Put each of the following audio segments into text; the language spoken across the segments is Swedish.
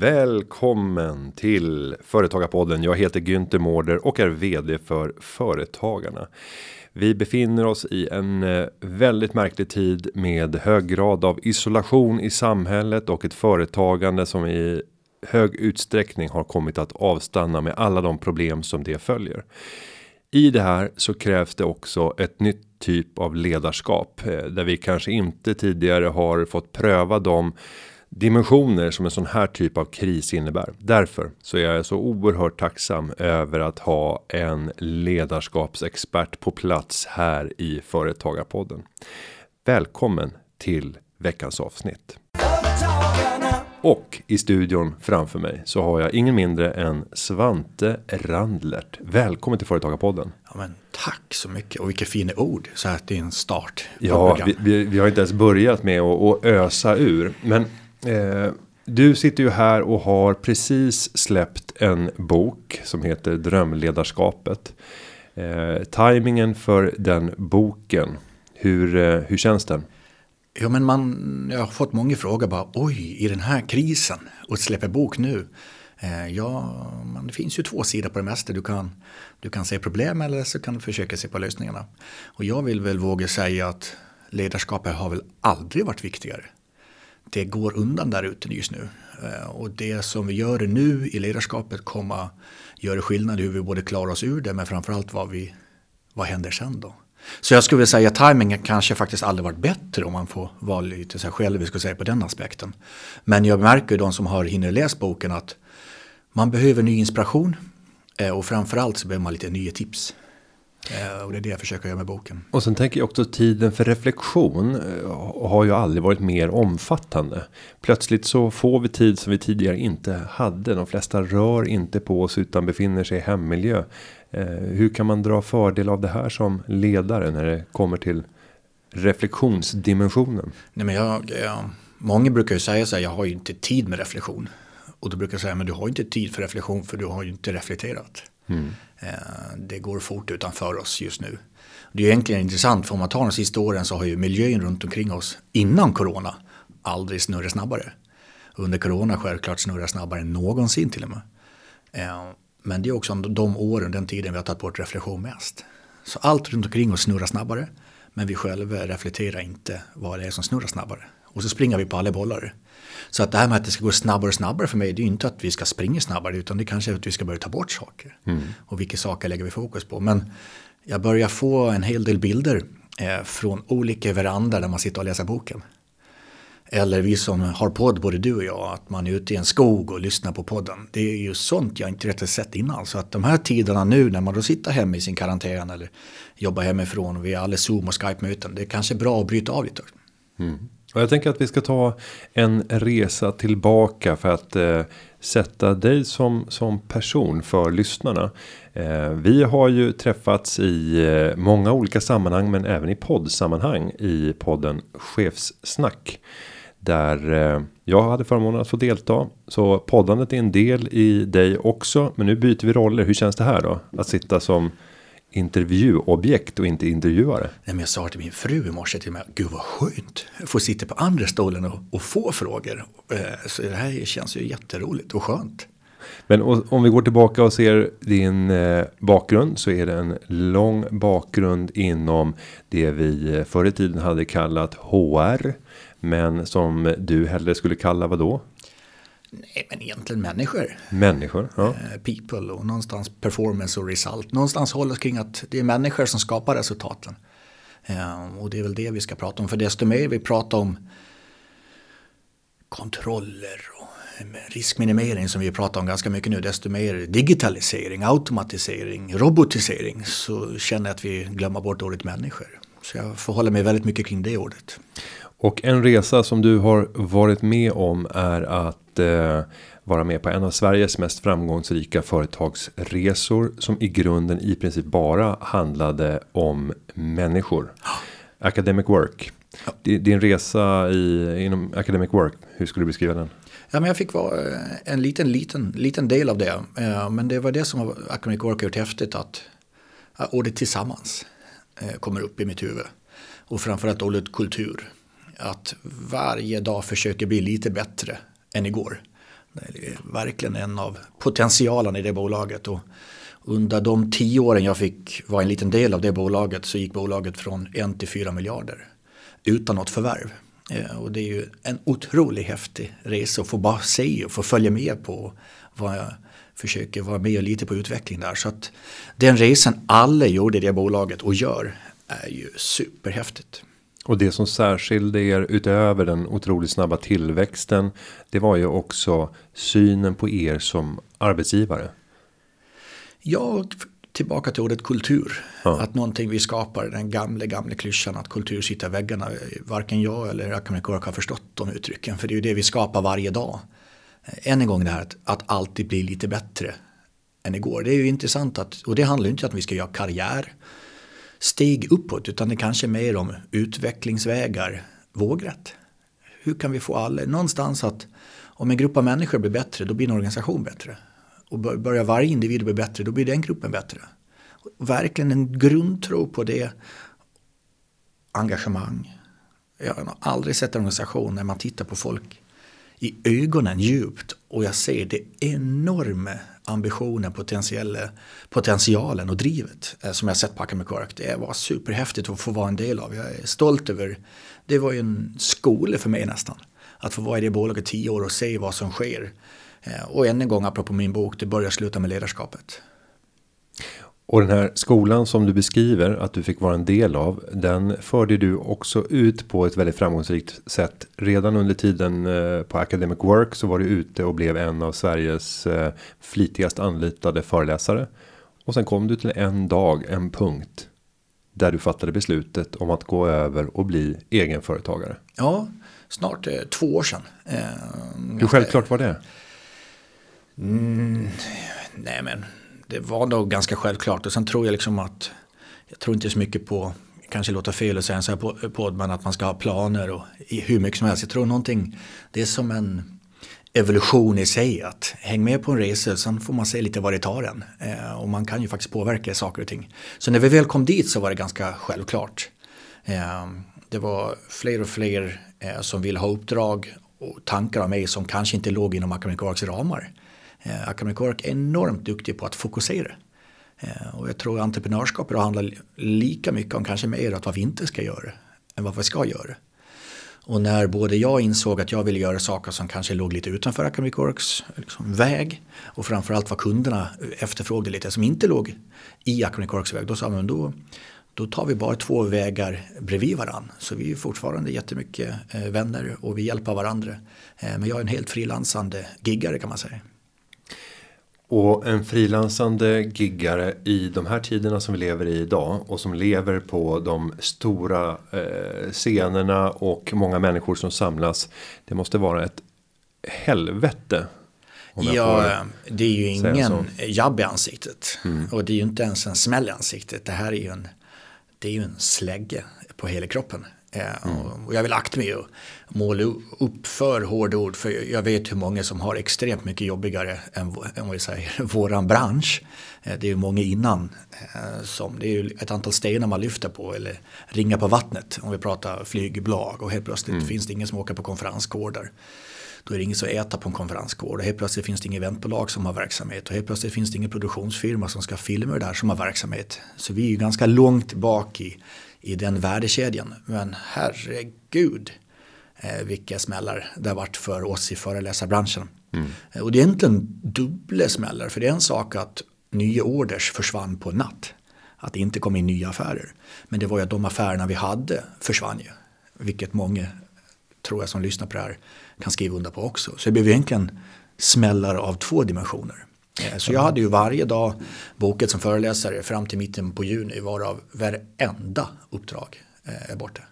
Välkommen till Företagarpodden. Jag heter Günther Mårder och är vd för Företagarna. Vi befinner oss i en eh, väldigt märklig tid med hög grad av isolation i samhället och ett företagande som i hög utsträckning har kommit att avstanna med alla de problem som det följer. I det här så krävs det också ett nytt typ av ledarskap eh, där vi kanske inte tidigare har fått pröva de dimensioner som en sån här typ av kris innebär. Därför så är jag så oerhört tacksam över att ha en ledarskapsexpert på plats här i företagarpodden. Välkommen till veckans avsnitt. Och i studion framför mig så har jag ingen mindre än Svante Randlert. Välkommen till Företagarpodden. Ja, men tack så mycket och vilka fina ord så här till en start. Ja, vi, vi, vi, har inte ens börjat med att, att ösa ur, men eh, du sitter ju här och har precis släppt en bok som heter Drömledarskapet. Eh, timingen för den boken. Hur, eh, hur känns den? Ja, men man, jag har fått många frågor bara oj, i den här krisen och släpper bok nu. Eh, ja, man, det finns ju två sidor på det mesta. Du kan, du kan se problem eller så kan du försöka se på lösningarna. Och jag vill väl våga säga att ledarskapet har väl aldrig varit viktigare. Det går undan där ute just nu. Eh, och det som vi gör nu i ledarskapet kommer göra skillnad i hur vi både klarar oss ur det men framförallt vad, vi, vad händer sen då. Så jag skulle vilja säga att tajmingen kanske faktiskt aldrig varit bättre om man får vara lite sig själv, vi skulle säga på den aspekten. Men jag märker ju de som har hinner läst boken att man behöver ny inspiration eh, och framförallt så behöver man lite nya tips. Eh, och det är det jag försöker göra med boken. Och sen tänker jag också tiden för reflektion eh, har ju aldrig varit mer omfattande. Plötsligt så får vi tid som vi tidigare inte hade. De flesta rör inte på oss utan befinner sig i hemmiljö. Eh, hur kan man dra fördel av det här som ledare när det kommer till reflektionsdimensionen? Nej, men jag, jag, många brukar ju säga så här, jag har ju inte tid med reflektion. Och då brukar jag säga, men du har ju inte tid för reflektion för du har ju inte reflekterat. Mm. Eh, det går fort utanför oss just nu. Det är egentligen intressant för om man tar de sista åren så har ju miljön runt omkring oss innan corona aldrig snurrat snabbare. Under corona självklart snurrar snabbare än någonsin till och med. Eh, men det är också de åren, den tiden vi har tagit bort reflektion mest. Så allt runt omkring oss snurrar snabbare. Men vi själva reflekterar inte vad det är som snurrar snabbare. Och så springer vi på alla bollar. Så att det här med att det ska gå snabbare och snabbare för mig, det är ju inte att vi ska springa snabbare, utan det kanske är att vi ska börja ta bort saker. Mm. Och vilka saker lägger vi fokus på. Men jag börjar få en hel del bilder eh, från olika verandor där man sitter och läser boken. Eller vi som har podd, både du och jag, att man är ute i en skog och lyssnar på podden. Det är ju sånt jag inte rätt sett innan. Så att de här tiderna nu när man då sitter hemma i sin karantän eller jobbar hemifrån och vi är alla Zoom och Skype-möten. Det är kanske bra att bryta av lite. Mm. Och jag tänker att vi ska ta en resa tillbaka för att eh, sätta dig som, som person för lyssnarna. Eh, vi har ju träffats i eh, många olika sammanhang men även i poddsammanhang i podden Chefssnack. Där eh, jag hade förmånen att få delta. Så poddandet är en del i dig också. Men nu byter vi roller. Hur känns det här då? Att sitta som intervjuobjekt och inte intervjuare. Nej, men jag sa till min fru i morse till mig, gud vad skönt. Jag får sitta på andra stolen och, och få frågor. Eh, så det här känns ju jätteroligt och skönt. Men om vi går tillbaka och ser din eh, bakgrund så är det en lång bakgrund inom det vi förr i tiden hade kallat HR. Men som du hellre skulle kalla vad då? Nej, men egentligen människor. Människor, ja. Eh, people och någonstans performance och result. Någonstans håller kring att det är människor som skapar resultaten. Eh, och det är väl det vi ska prata om. För desto mer vi pratar om kontroller och riskminimering som vi pratar om ganska mycket nu, desto mer digitalisering, automatisering, robotisering så känner jag att vi glömmer bort ordet människor. Så jag förhåller mig väldigt mycket kring det ordet. Och en resa som du har varit med om är att eh, vara med på en av Sveriges mest framgångsrika företagsresor som i grunden i princip bara handlade om människor. Academic work. Din resa i, inom academic work, hur skulle du beskriva den? Ja, men jag fick vara eh, en liten, liten, liten del av det. Eh, men det var det som Academic Work har gjort häftigt att eh, ordet tillsammans kommer upp i mitt huvud. Och framförallt ordet kultur att varje dag försöker bli lite bättre än igår. Det är verkligen en av potentialen i det bolaget. Och under de tio åren jag fick vara en liten del av det bolaget så gick bolaget från en till fyra miljarder utan något förvärv. Eh, och det är ju en otroligt häftig resa att få bara se och få följa med på vad jag försöker vara med och lite på utveckling där. Så att den resan alla gjorde i det bolaget och gör är ju superhäftigt. Och det som särskilde er utöver den otroligt snabba tillväxten. Det var ju också synen på er som arbetsgivare. Ja, tillbaka till ordet kultur. Ja. Att någonting vi skapar, den gamla, gamla klyschan att kultur sitter i väggarna. Varken jag eller Akame Kork har förstått de uttrycken. För det är ju det vi skapar varje dag. Än en gång det här att, att alltid bli lite bättre än igår. Det är ju intressant att, och det handlar ju inte om att vi ska göra karriär steg uppåt utan det kanske är mer om utvecklingsvägar vågrätt. Hur kan vi få alla, någonstans att om en grupp av människor blir bättre då blir en organisation bättre. Och börjar varje individ bli bättre då blir den gruppen bättre. Verkligen en grundtro på det. Engagemang. Jag har aldrig sett en organisation när man tittar på folk i ögonen djupt och jag ser det enorma ambitionen, potentialen och drivet eh, som jag sett på Academy Det var superhäftigt att få vara en del av. Jag är stolt över, det var ju en skola för mig nästan. Att få vara i det bolaget tio år och se vad som sker. Eh, och än en gång apropå min bok, det börjar sluta med ledarskapet. Och den här skolan som du beskriver att du fick vara en del av. Den förde du också ut på ett väldigt framgångsrikt sätt. Redan under tiden eh, på Academic Work så var du ute och blev en av Sveriges eh, flitigast anlitade föreläsare. Och sen kom du till en dag, en punkt. Där du fattade beslutet om att gå över och bli egenföretagare. Ja, snart eh, två år sedan. Hur självklart var det? Mm, nej men det var nog ganska självklart och sen tror jag liksom att jag tror inte så mycket på kanske låter fel att säga så här på, på men att man ska ha planer och hur mycket som helst. Jag tror någonting det är som en evolution i sig att häng med på en resa sen får man se lite vad det tar en eh, och man kan ju faktiskt påverka saker och ting. Så när vi väl kom dit så var det ganska självklart. Eh, det var fler och fler eh, som ville ha uppdrag och tankar av mig som kanske inte låg inom akademikvarks ramar. Eh, Academy Cork är enormt duktig på att fokusera. Eh, och jag tror entreprenörskap handlar lika mycket om kanske mer att vad vi inte ska göra än vad vi ska göra. Och när både jag insåg att jag ville göra saker som kanske låg lite utanför Academy Corks liksom, väg och framförallt vad kunderna efterfrågade lite som inte låg i Academy Corks väg. Då sa man då, då tar vi bara två vägar bredvid varandra. Så vi är fortfarande jättemycket eh, vänner och vi hjälper varandra. Eh, men jag är en helt frilansande giggare kan man säga. Och en frilansande giggare i de här tiderna som vi lever i idag och som lever på de stora eh, scenerna och många människor som samlas. Det måste vara ett helvete. Ja, det är ju ingen jabb i ansiktet. Mm. Och det är ju inte ens en smäll i ansiktet. Det här är ju en, det är ju en slägge på hela kroppen. Mm. Och jag vill akta mig att måla upp för hårda ord för jag vet hur många som har extremt mycket jobbigare än, än vi säger, våran bransch. Eh, det är ju många innan eh, som, det är ju ett antal stenar man lyfter på eller ringar på vattnet om vi pratar flygbolag och helt plötsligt mm. finns det ingen som åker på konferensgårdar. Då är det inget att äta på en konferensgård och helt plötsligt finns det inget eventbolag som har verksamhet och helt plötsligt finns det ingen produktionsfirma som ska filma det där som har verksamhet. Så vi är ju ganska långt bak i i den värdekedjan. Men herregud eh, vilka smällar det har varit för oss i föreläsarbranschen. Mm. Eh, och det är egentligen dubbla smällar. För det är en sak att nya orders försvann på natt. Att det inte kom in nya affärer. Men det var ju att de affärerna vi hade försvann ju. Vilket många, tror jag som lyssnar på det här, kan skriva under på också. Så det blev egentligen smällar av två dimensioner. Eh, så jag hade ju varje dag bokat som föreläsare fram till mitten på juni varav varenda uppdrag eh, är borta.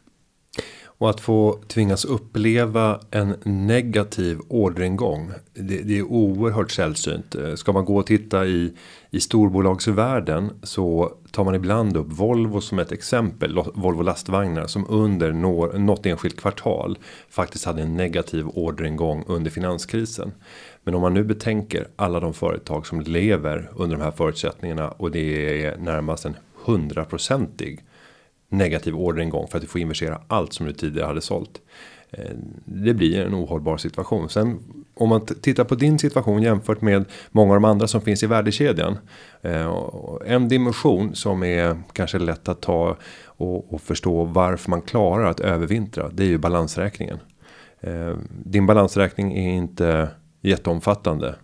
Och att få tvingas uppleva en negativ orderingång. Det, det, är oerhört sällsynt. Eh, ska man gå och titta i, i storbolagsvärlden så tar man ibland upp Volvo som ett exempel. Volvo lastvagnar som under något enskilt kvartal faktiskt hade en negativ orderingång under finanskrisen. Men om man nu betänker alla de företag som lever under de här förutsättningarna och det är närmast en hundraprocentig negativ orderingång för att du får investera allt som du tidigare hade sålt. Eh, det blir en ohållbar situation. Sen om man tittar på din situation jämfört med många av de andra som finns i värdekedjan. Eh, en dimension som är kanske lätt att ta och, och, förstå varför man klarar att övervintra. Det är ju balansräkningen. Eh, din balansräkning är inte jätteomfattande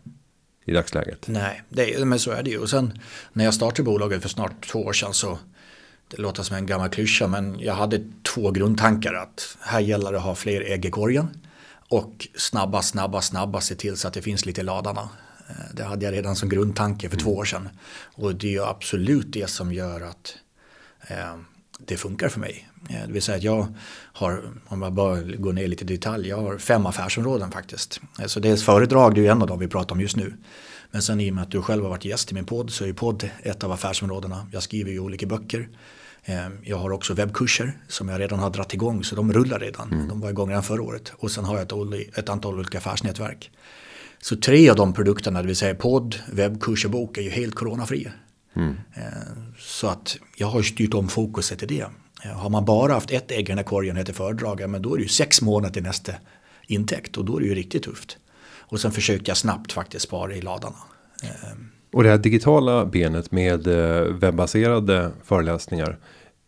i dagsläget. Nej, det, men så är det ju. Och sen när jag startade bolaget för snart två år sedan så det låter som en gammal klyscha men jag hade två grundtankar att här gäller det att ha fler ägg i korgen och snabba, snabba, snabba se till så att det finns lite i ladarna. Eh, det hade jag redan som grundtanke för mm. två år sedan. Och det är ju absolut det som gör att eh, det funkar för mig. Eh, det vill säga att jag har, om jag bara går ner lite i detalj, jag har fem affärsområden faktiskt. Eh, så dels föredrag, det är ju en av dem vi pratar om just nu. Men sen i och med att du själv har varit gäst i min podd så är ju podd ett av affärsområdena. Jag skriver ju olika böcker. Eh, jag har också webbkurser som jag redan har dratt igång så de rullar redan. Mm. De var igång redan förra året. Och sen har jag ett, ett antal olika affärsnätverk. Så tre av de produkterna, det vill säga podd, webbkurs och bok är ju helt coronafria. Mm. Så att jag har styrt om fokuset till det. Har man bara haft ett ägg i den här korgen heter föredragare, men då är det ju sex månader till nästa intäkt och då är det ju riktigt tufft. Och sen försökte jag snabbt faktiskt spara i ladarna. Ehm. Och det här digitala benet med eh, webbaserade föreläsningar.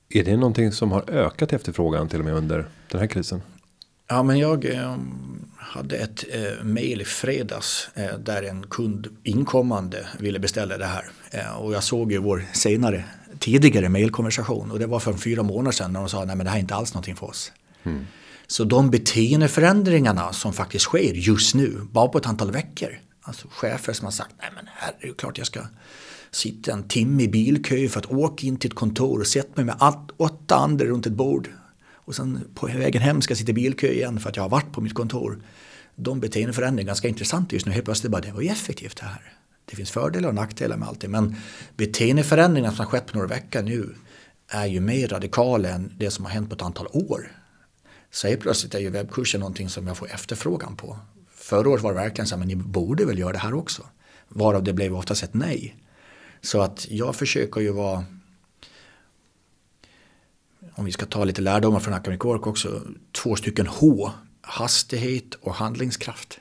Är det någonting som har ökat efterfrågan till och med under den här krisen? Ja, men jag eh, hade ett eh, mail i fredags eh, där en kund inkommande ville beställa det här. Eh, och jag såg ju vår senare, tidigare mailkonversation och det var för fyra månader sedan när de sa nej men det här är inte alls någonting för oss. Mm. Så de beteendeförändringarna som faktiskt sker just nu, bara på ett antal veckor. Alltså chefer som har sagt, nej men här är det klart jag ska sitta en timme i bilkö för att åka in till ett kontor och sätta mig med åtta andra runt ett bord och sen på vägen hem ska jag sitta i bilkö igen för att jag har varit på mitt kontor. De beteendeförändringar är ganska intressant just nu. Helt plötsligt bara, det var ju effektivt det här. Det finns fördelar och nackdelar med allting. Men beteendeförändringarna som har skett på några veckor nu är ju mer radikala än det som har hänt på ett antal år. Så helt plötsligt är ju webbkursen någonting som jag får efterfrågan på. Förra året var det verkligen så här, men ni borde väl göra det här också. Varav det blev oftast ett nej. Så att jag försöker ju vara om vi ska ta lite lärdomar från Academic Work också, två stycken H. Hastighet och handlingskraft.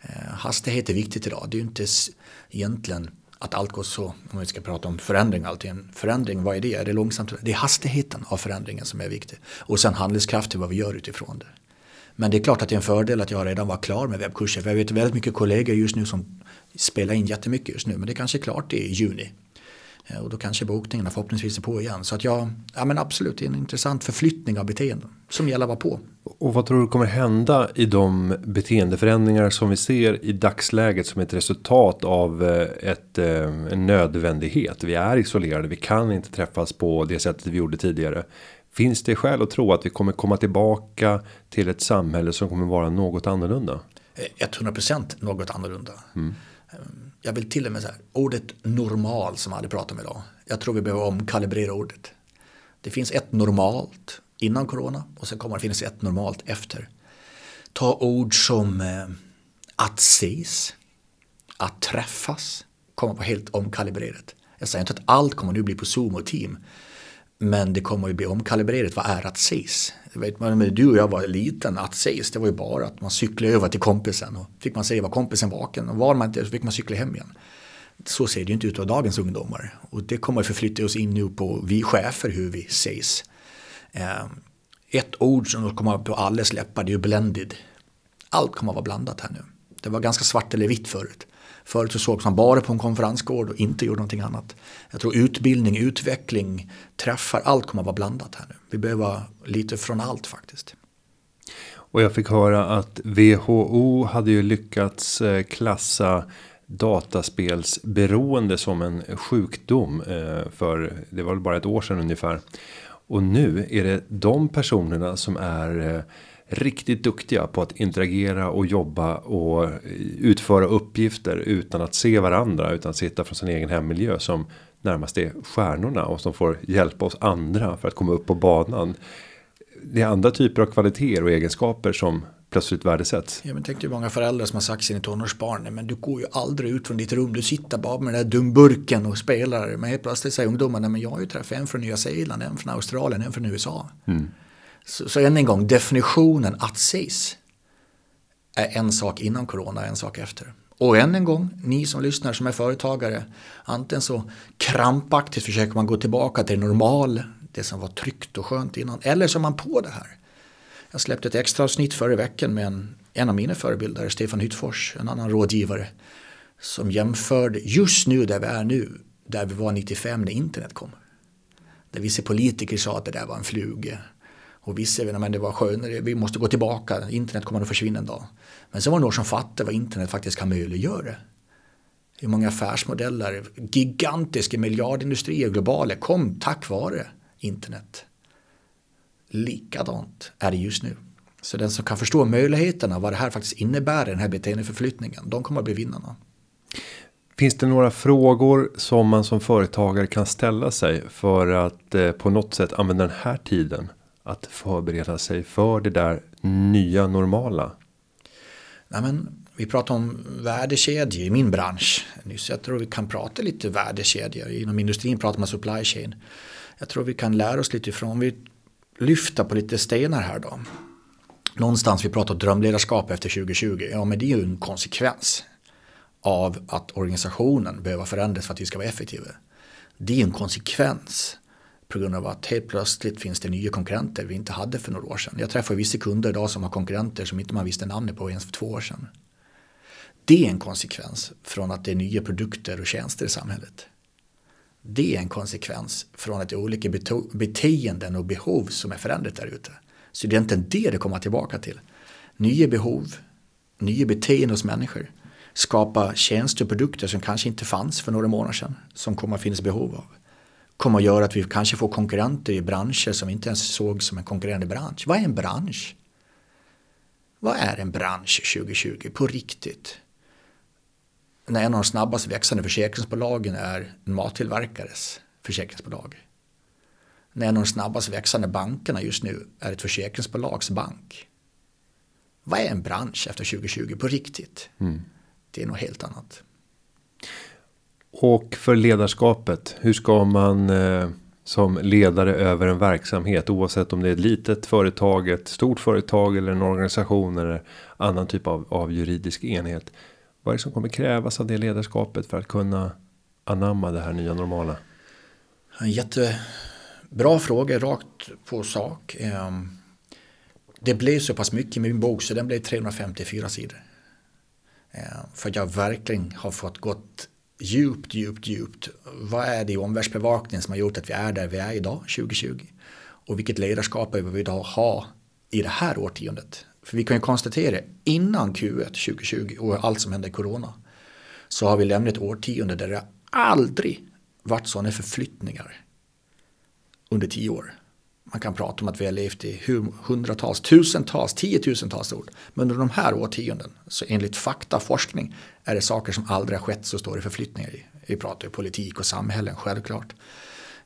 Eh, hastighet är viktigt idag. Det är ju inte egentligen att allt går så, om vi ska prata om förändring alltid. En förändring, vad är det? Är det långsamt? Det är hastigheten av förändringen som är viktig. Och sen handlingskraft till vad vi gör utifrån det. Men det är klart att det är en fördel att jag redan var klar med webbkurser. För jag vet väldigt mycket kollegor just nu som spelar in jättemycket just nu. Men det kanske är klart i juni. Eh, och då kanske bokningarna förhoppningsvis är på igen. Så att jag, ja men absolut, det är en intressant förflyttning av beteenden som gäller att vara på. Och vad tror du kommer hända i de beteendeförändringar som vi ser i dagsläget som ett resultat av eh, ett, eh, en nödvändighet? Vi är isolerade, vi kan inte träffas på det sättet vi gjorde tidigare. Finns det skäl att tro att vi kommer komma tillbaka till ett samhälle som kommer vara något annorlunda? 100% något annorlunda. Mm. Jag vill till och med säga ordet normal som jag hade pratat om idag. Jag tror vi behöver omkalibrera ordet. Det finns ett normalt innan corona och sen kommer det finnas ett normalt efter. Ta ord som eh, att ses, att träffas kommer vara helt omkalibrerat. Jag säger inte att allt kommer nu bli på Zoom och Team. Men det kommer ju bli omkalibrerat. Vad är att ses? Vet man, när du och jag var liten, att ses, det var ju bara att man cyklade över till kompisen och fick man se var kompisen vaken och var man inte så fick man cykla hem igen. Så ser det ju inte ut av dagens ungdomar och det kommer att förflytta oss in nu på vi chefer hur vi ses. Eh, ett ord som kommer på alla läppar det är ju blended. Allt kommer att vara blandat här nu. Det var ganska svart eller vitt förut. Förut så sågs man bara på en konferensgård och inte gjorde någonting annat. Jag tror utbildning, utveckling, träffar, allt kommer att vara blandat här nu. Vi behöver lite från allt faktiskt. Och jag fick höra att WHO hade ju lyckats eh, klassa dataspelsberoende som en sjukdom eh, för det var väl bara ett år sedan ungefär. Och nu är det de personerna som är eh, riktigt duktiga på att interagera och jobba och utföra uppgifter utan att se varandra utan sitta från sin egen hemmiljö som närmast är stjärnorna och som får hjälpa oss andra för att komma upp på banan. Det är andra typer av kvaliteter och egenskaper som plötsligt värdesätts. Ja, men tänk dig många föräldrar som har sagt sina tonårsbarn, men du går ju aldrig ut från ditt rum, du sitter bara med den där dumburken och spelar. Men helt plötsligt säger ungdomarna, men jag har ju träffat en från Nya Zeeland, en från Australien, en från USA. Mm. Så, så än en gång, definitionen att ses är en sak innan corona, en sak efter. Och än en gång, ni som lyssnar som är företagare, antingen så krampaktigt försöker man gå tillbaka till det normal, det som var tryggt och skönt innan, eller så är man på det här. Jag släppte ett extra avsnitt förra veckan med en, en av mina förebilder, Stefan Hyttfors, en annan rådgivare, som jämförde just nu där vi är nu, där vi var 95 när internet kom. Där vissa politiker sa att det där var en fluga. Och vissa, men det var skönare, vi måste gå tillbaka, internet kommer att försvinna en dag. Men sen var det några som fattade vad internet faktiskt kan möjliggöra. Hur många affärsmodeller, gigantiska miljardindustrier globala kom tack vare internet. Likadant är det just nu. Så den som kan förstå möjligheterna, vad det här faktiskt innebär, den här beteendeförflyttningen, de kommer att bli vinnarna. Finns det några frågor som man som företagare kan ställa sig för att eh, på något sätt använda den här tiden att förbereda sig för det där nya normala? Nej, men vi pratar om värdekedjor i min bransch. Nyss, jag tror vi kan prata lite värdekedjor. Inom industrin pratar man supply chain. Jag tror vi kan lära oss lite ifrån. Vi lyfter på lite stenar här då. Någonstans vi pratar drömledarskap efter 2020. Ja men det är ju en konsekvens av att organisationen behöver förändras för att vi ska vara effektiva. Det är en konsekvens på grund av att helt plötsligt finns det nya konkurrenter vi inte hade för några år sedan. Jag träffar vissa kunder idag som har konkurrenter som inte man visste namnet på ens för två år sedan. Det är en konsekvens från att det är nya produkter och tjänster i samhället. Det är en konsekvens från att det är olika beteenden och behov som är förändrat där ute. Så det är inte det det kommer tillbaka till. Nya behov, nya beteenden hos människor skapa tjänster och produkter som kanske inte fanns för några månader sedan som kommer att finnas behov av. Kommer att göra att vi kanske får konkurrenter i branscher som vi inte ens såg som en konkurrerande bransch. Vad är en bransch? Vad är en bransch 2020 på riktigt? När en av de snabbast växande försäkringsbolagen är en mattillverkares försäkringsbolag. När en av de snabbast växande bankerna just nu är ett försäkringsbolags bank. Vad är en bransch efter 2020 på riktigt? Mm det är något helt annat. Och för ledarskapet, hur ska man eh, som ledare över en verksamhet oavsett om det är ett litet företag, ett stort företag eller en organisation eller annan typ av, av juridisk enhet. Vad är det som kommer krävas av det ledarskapet för att kunna anamma det här nya normala? En jättebra fråga rakt på sak. Ehm, det blev så pass mycket i min bok så den blev 354 sidor. Ehm, för att jag verkligen har fått gått djupt, djupt, djupt. Vad är det i omvärldsbevakningen som har gjort att vi är där vi är idag, 2020? Och vilket ledarskap behöver vi idag ha i det här årtiondet? För vi kan ju konstatera innan Q1 2020 och allt som hände i corona så har vi lämnat ett årtionde där det aldrig varit sådana förflyttningar under tio år. Man kan prata om att vi har levt i hundratals, tusentals, tiotusentals år. Men under de här årtionden, så enligt faktaforskning, är det saker som aldrig har skett så i förflyttningar i. Vi pratar ju politik och samhällen, självklart.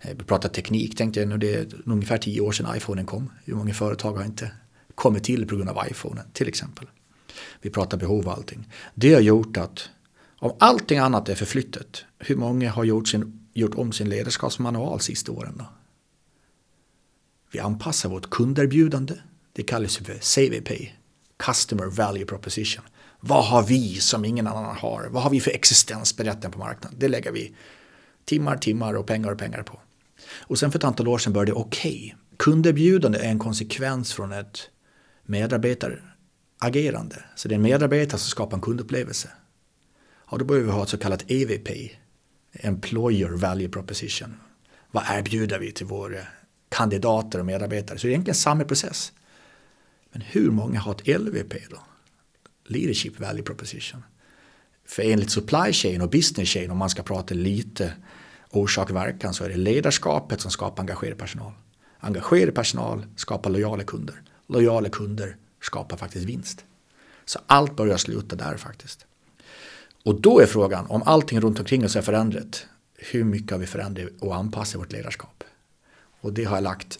Eh, vi pratar teknik, tänkte jag, det är ungefär tio år sedan iPhonen kom. Hur många företag har inte kommit till på grund av iPhonen, till exempel. Vi pratar behov och allting. Det har gjort att om allting annat är förflyttat, hur många har gjort, sin, gjort om sin ledarskapsmanual sista åren då? Vi anpassar vårt kunderbjudande. Det kallas för CVP, Customer Value Proposition. Vad har vi som ingen annan har? Vad har vi för existensberättande på marknaden? Det lägger vi timmar, timmar och pengar och pengar på. Och sen för ett antal år sedan började okej. Okay. Kunderbjudande är en konsekvens från ett medarbetaragerande. Så det är en medarbetare som skapar en kundupplevelse. Ja, då behöver vi ha ett så kallat EVP, Employer Value Proposition. Vad erbjuder vi till vår kandidater och medarbetare. Så det är egentligen samma process. Men hur många har ett LVP då? Leadership Value Proposition. För enligt supply chain och business chain, om man ska prata lite orsak-verkan, så är det ledarskapet som skapar engagerad personal. Engagerad personal skapar lojala kunder. Lojala kunder skapar faktiskt vinst. Så allt börjar sluta där faktiskt. Och då är frågan, om allting runt omkring oss är förändrat, hur mycket har vi förändrat och anpassat vårt ledarskap? Och det har jag lagt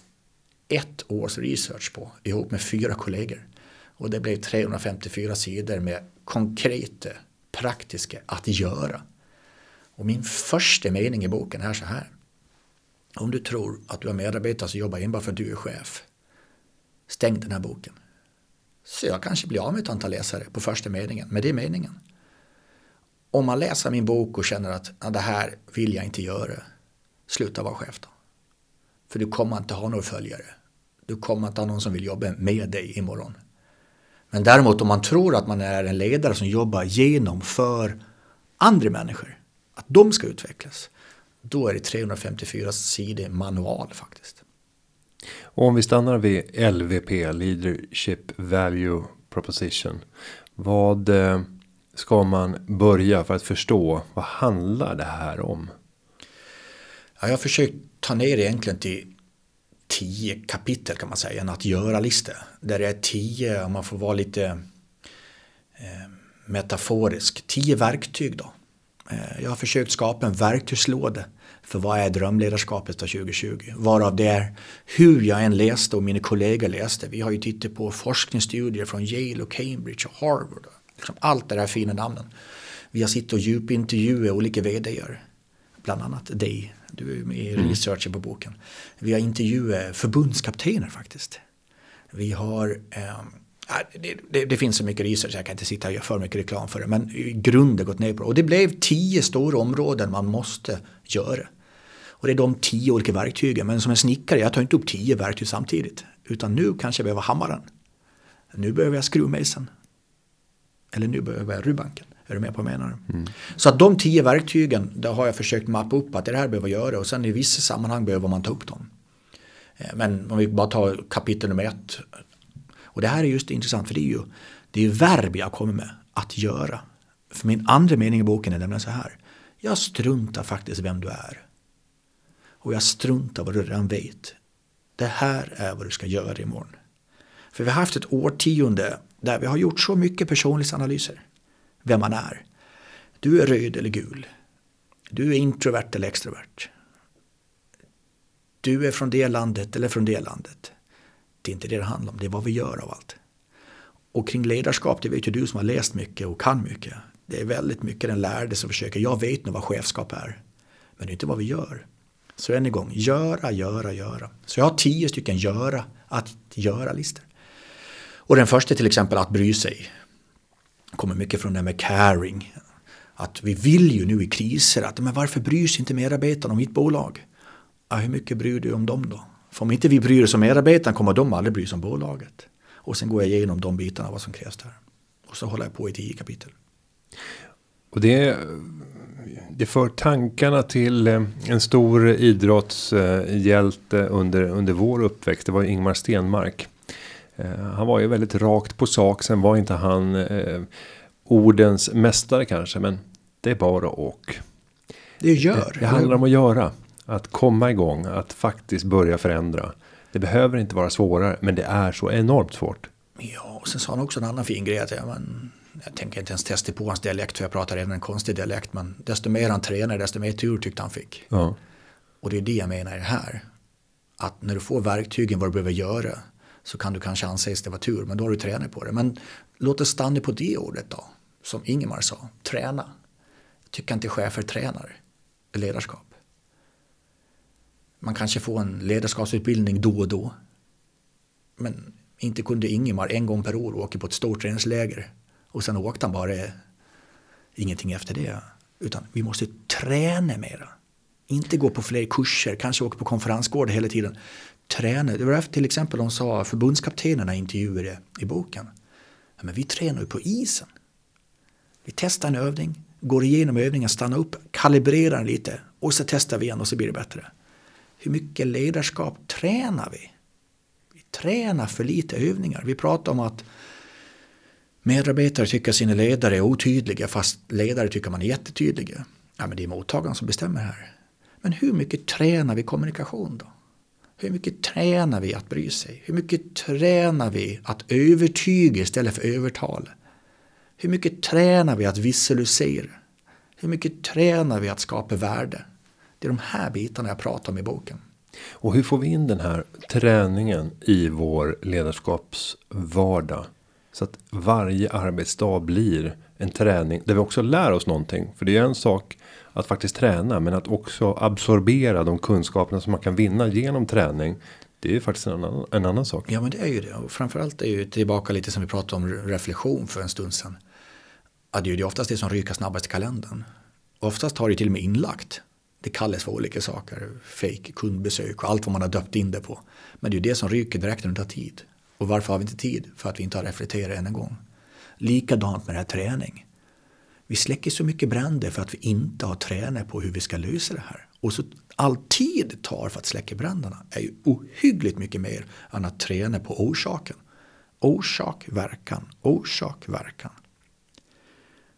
ett års research på ihop med fyra kollegor. Och det blev 354 sidor med konkreta, praktiska att göra. Och min första mening i boken är så här. Om du tror att du har medarbetare som jobbar enbart för att du är chef. Stäng den här boken. Så jag kanske blir av med ett antal läsare på första meningen, men det är meningen. Om man läser min bok och känner att ja, det här vill jag inte göra, sluta vara chef då. För du kommer inte ha några följare. Du kommer inte ha någon som vill jobba med dig imorgon. Men däremot om man tror att man är en ledare som jobbar genom för andra människor, att de ska utvecklas, då är det 354 sidor manual faktiskt. Och om vi stannar vid LVP, Leadership Value Proposition. Vad eh, ska man börja för att förstå vad handlar det här om? Ja, jag har försökt ta ner egentligen till tio kapitel kan man säga, en att göra-lista. Där det är tio, om man får vara lite eh, metaforisk, tio verktyg då. Eh, jag har försökt skapa en verktygslåda för vad är drömledarskapet av 2020? Varav det är hur jag än läste och mina kollegor läste. Vi har ju tittat på forskningsstudier från Yale och Cambridge och Harvard. Liksom allt det där fina namnen. Vi har suttit och djupintervjuat olika vd-are. Bland annat dig, du är i mm. researchen på boken. Vi har intervjuat förbundskaptener faktiskt. Vi har eh, det, det, det, finns så mycket research, jag kan inte sitta och göra för mycket reklam för det. Men i grunden gått ner på det. Och det blev tio stora områden man måste göra. Och det är de tio olika verktygen. Men som en snickare, jag tar inte upp tio verktyg samtidigt. Utan nu kanske jag behöver hammaren. Nu behöver jag skruvmejseln. Eller nu behöver jag rubbanken. Är du med på vad jag menar? Mm. Så att de tio verktygen, där har jag försökt mappa upp att det här behöver jag göra. Och sen i vissa sammanhang behöver man ta upp dem. Eh, men om vi bara tar kapitel nummer ett. Och det här är just intressant för det är ju det är verb jag kommer med. Att göra. För min andra mening i boken är nämligen så här. Jag struntar faktiskt vem du är. Och jag struntar vad du redan vet. Det här är vad du ska göra imorgon. För vi har haft ett årtionde där vi har gjort så mycket personlighetsanalyser. Vem man är. Du är röd eller gul. Du är introvert eller extrovert. Du är från det landet eller från det landet. Det är inte det det handlar om, det är vad vi gör av allt. Och kring ledarskap, det vet ju du som har läst mycket och kan mycket. Det är väldigt mycket den lärde som försöker, jag vet nog vad chefskap är. Men det är inte vad vi gör. Så än en gång, göra, göra, göra. Så jag har tio stycken göra, att göra-listor. Och den första är till exempel att bry sig kommer mycket från det med caring. Att vi vill ju nu i kriser att men varför bryr sig inte medarbetarna om mitt bolag? Ja, hur mycket bryr du om dem då? För om inte vi bryr oss om medarbetarna kommer de aldrig bry sig om bolaget. Och sen går jag igenom de bitarna vad som krävs där. Och så håller jag på i tio kapitel. Och det det för tankarna till eh, en stor idrottshjälte under, under vår uppväxt. Det var Ingmar Stenmark. Eh, han var ju väldigt rakt på sak. Sen var inte han eh, ordens mästare kanske. Men det är bara och. Det gör. Det, det handlar om att göra. Att komma igång. Att faktiskt börja förändra. Det behöver inte vara svårare. Men det är så enormt svårt. Ja, och sen sa han också en annan fin grej. Att, ja, men, jag tänker inte ens testa på hans dialekt för jag pratar även en konstig dialekt. Men desto mer han tränar desto mer tur tyckte han fick. Ja. Och det är det jag menar här. Att när du får verktygen vad du behöver göra så kan du kanske anses det var tur. Men då har du tränat på det. Men låt oss stanna på det ordet då. Som Ingemar sa, träna. Jag tycker inte chefer tränar ledarskap. Man kanske får en ledarskapsutbildning då och då. Men inte kunde Ingemar en gång per år åka på ett stort träningsläger och sen åkte han bara ingenting efter det. Utan vi måste träna mera. Inte gå på fler kurser, kanske åka på konferensgård hela tiden tränar. Det var därför till exempel de sa, förbundskaptenerna intervjuade i boken. Ja, men vi tränar ju på isen. Vi testar en övning, går igenom övningen, stannar upp, kalibrerar den lite och så testar vi igen och så blir det bättre. Hur mycket ledarskap tränar vi? Vi tränar för lite övningar. Vi pratar om att Medarbetare tycker sina ledare är otydliga fast ledare tycker man är jättetydliga. Ja, men det är mottagaren som bestämmer här. Men hur mycket tränar vi kommunikation då? Hur mycket tränar vi att bry sig? Hur mycket tränar vi att övertyga istället för övertala? Hur mycket tränar vi att visualisera? Hur mycket tränar vi att skapa värde? Det är de här bitarna jag pratar om i boken. Och hur får vi in den här träningen i vår ledarskapsvardag? Så att varje arbetsdag blir en träning där vi också lär oss någonting. För det är en sak att faktiskt träna men att också absorbera de kunskaperna som man kan vinna genom träning. Det är ju faktiskt en annan, en annan sak. Ja men det är ju det. Och framförallt är ju tillbaka lite som vi pratade om reflektion för en stund sedan. Att det är ju oftast det som ryker snabbast i kalendern. Oftast har det till och med inlagt. Det kallas för olika saker. Fake kundbesök och allt vad man har döpt in det på. Men det är ju det som ryker direkt under tid. Och varför har vi inte tid? För att vi inte har reflekterat än en gång. Likadant med det här träning. Vi släcker så mycket bränder för att vi inte har tränat på hur vi ska lösa det här. Och så all tid det tar för att släcka bränderna är ju ohyggligt mycket mer än att träna på orsaken. Orsak, verkan, orsak, verkan.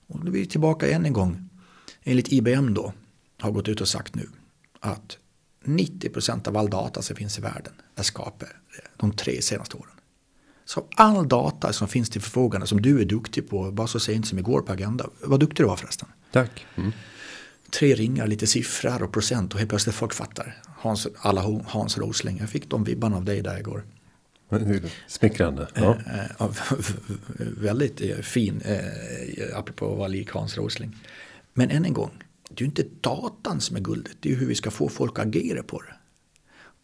Och då är vi tillbaka än en gång. Enligt IBM då har gått ut och sagt nu att 90% av all data som finns i världen är skapad de tre senaste åren. Så all data som finns till förfogande som du är duktig på, bara så sent som igår på Agenda. Vad duktig du var förresten. Tack. Mm. Tre ringar, lite siffror och procent och helt plötsligt folk fattar. Hans, alla Hans Rosling, jag fick de vibbarna av dig där igår. Smickrande. Ja. Eh, eh, väldigt eh, fin, apropå att vara lik Hans Rosling. Men än en gång, det är ju inte datan som är guldet, det är ju hur vi ska få folk att agera på det.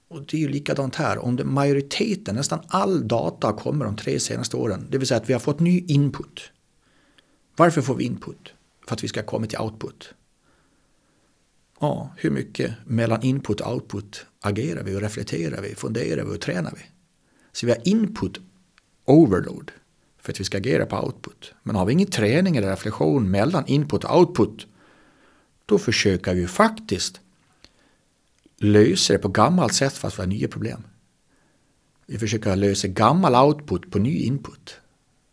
Och det är ju likadant här, om det, majoriteten, nästan all data kommer de tre senaste åren, det vill säga att vi har fått ny input. Varför får vi input? För att vi ska komma till output. Ja, hur mycket mellan input och output agerar vi och reflekterar vi, funderar vi och tränar vi? Så vi har input overload för att vi ska agera på output. Men har vi ingen träning eller reflektion mellan input och output då försöker vi faktiskt lösa det på gammalt sätt fast vi har nya problem. Vi försöker lösa gammal output på ny input.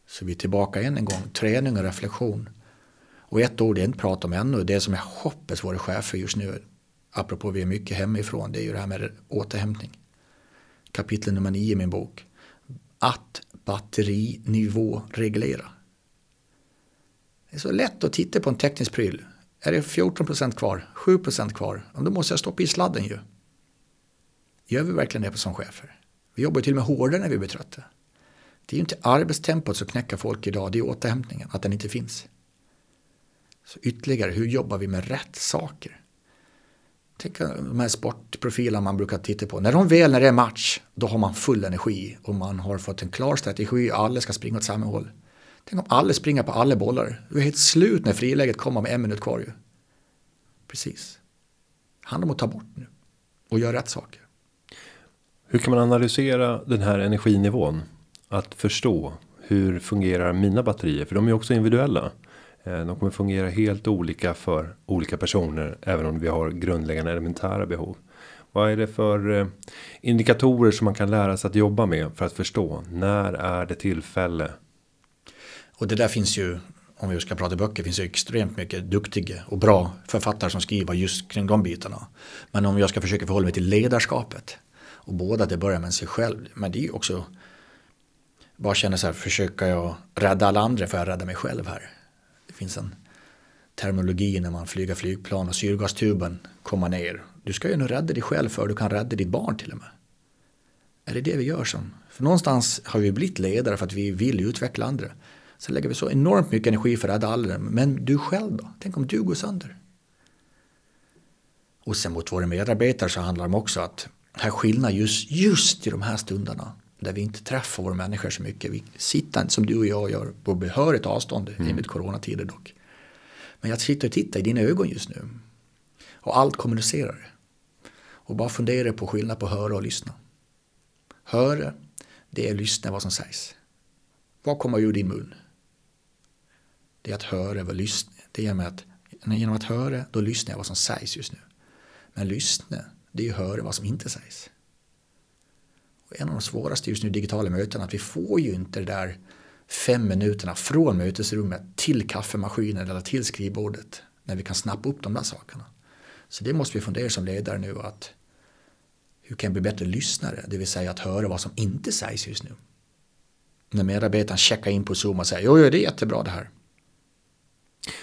Så vi är tillbaka än en gång, träning och reflektion. Och ett ord jag inte pratar om ännu, det som jag hoppas våra chefer just nu, apropå vi är mycket hemifrån, det är ju det här med återhämtning. Kapitel nummer nio i min bok. Att batterinivå reglera. Det är så lätt att titta på en teknisk pryl. Är det 14% kvar, 7% kvar, då måste jag stoppa i sladden ju. Gör vi verkligen det på som chefer? Vi jobbar till och med hårdare när vi blir trötta. Det är ju inte arbetstempot som knäcker folk idag, det är återhämtningen, att den inte finns. Så ytterligare, hur jobbar vi med rätt saker? Tänk de här sportprofilerna man brukar titta på. När de väl, när det är match, då har man full energi och man har fått en klar strategi och alla ska springa åt samma håll. Tänk om alla springer på alla bollar. Du är helt slut när friläget kommer med en minut kvar ju. Precis. Handlar om att ta bort nu. Och göra rätt saker. Hur kan man analysera den här energinivån? Att förstå hur fungerar mina batterier? För de är också individuella. Eh, de kommer fungera helt olika för olika personer. Även om vi har grundläggande elementära behov. Vad är det för eh, indikatorer som man kan lära sig att jobba med för att förstå när är det tillfälle och det där finns ju, om vi ska prata böcker, finns ju extremt mycket duktiga och bra författare som skriver just kring de bitarna. Men om jag ska försöka förhålla mig till ledarskapet och båda det börjar med sig själv, men det är ju också bara känna så här, försöker jag rädda alla andra för jag rädda mig själv här. Det finns en terminologi när man flyger flygplan och syrgastuben kommer ner. Du ska ju nu rädda dig själv för du kan rädda ditt barn till och med. Är det det vi gör som? För någonstans har vi blivit ledare för att vi vill utveckla andra. Sen lägger vi så enormt mycket energi för att rädda alla. Men du själv då? Tänk om du går sönder? Och sen mot våra medarbetare så handlar det också att här skillnad just, just i de här stunderna där vi inte träffar våra människor så mycket. Vi sitter som du och jag gör på behörigt avstånd mm. enligt coronatider dock. Men jag sitter och tittar i dina ögon just nu. Och allt kommunicerar. Och bara fundera på skillnad på höra och lyssna. Höra, det är lyssna vad som sägs. Vad kommer ur din mun? Det är att höra vad lyssna. Det är med att genom att höra då lyssnar jag vad som sägs just nu. Men lyssna, det är att höra vad som inte sägs. Och en av de svåraste just nu digitala möten. att vi får ju inte det där fem minuterna från mötesrummet till kaffemaskinen eller till skrivbordet när vi kan snappa upp de där sakerna. Så det måste vi fundera som ledare nu att hur kan jag bli bättre lyssnare, det vill säga att höra vad som inte sägs just nu. När medarbetaren checkar in på Zoom och säger jo, det är jättebra det här.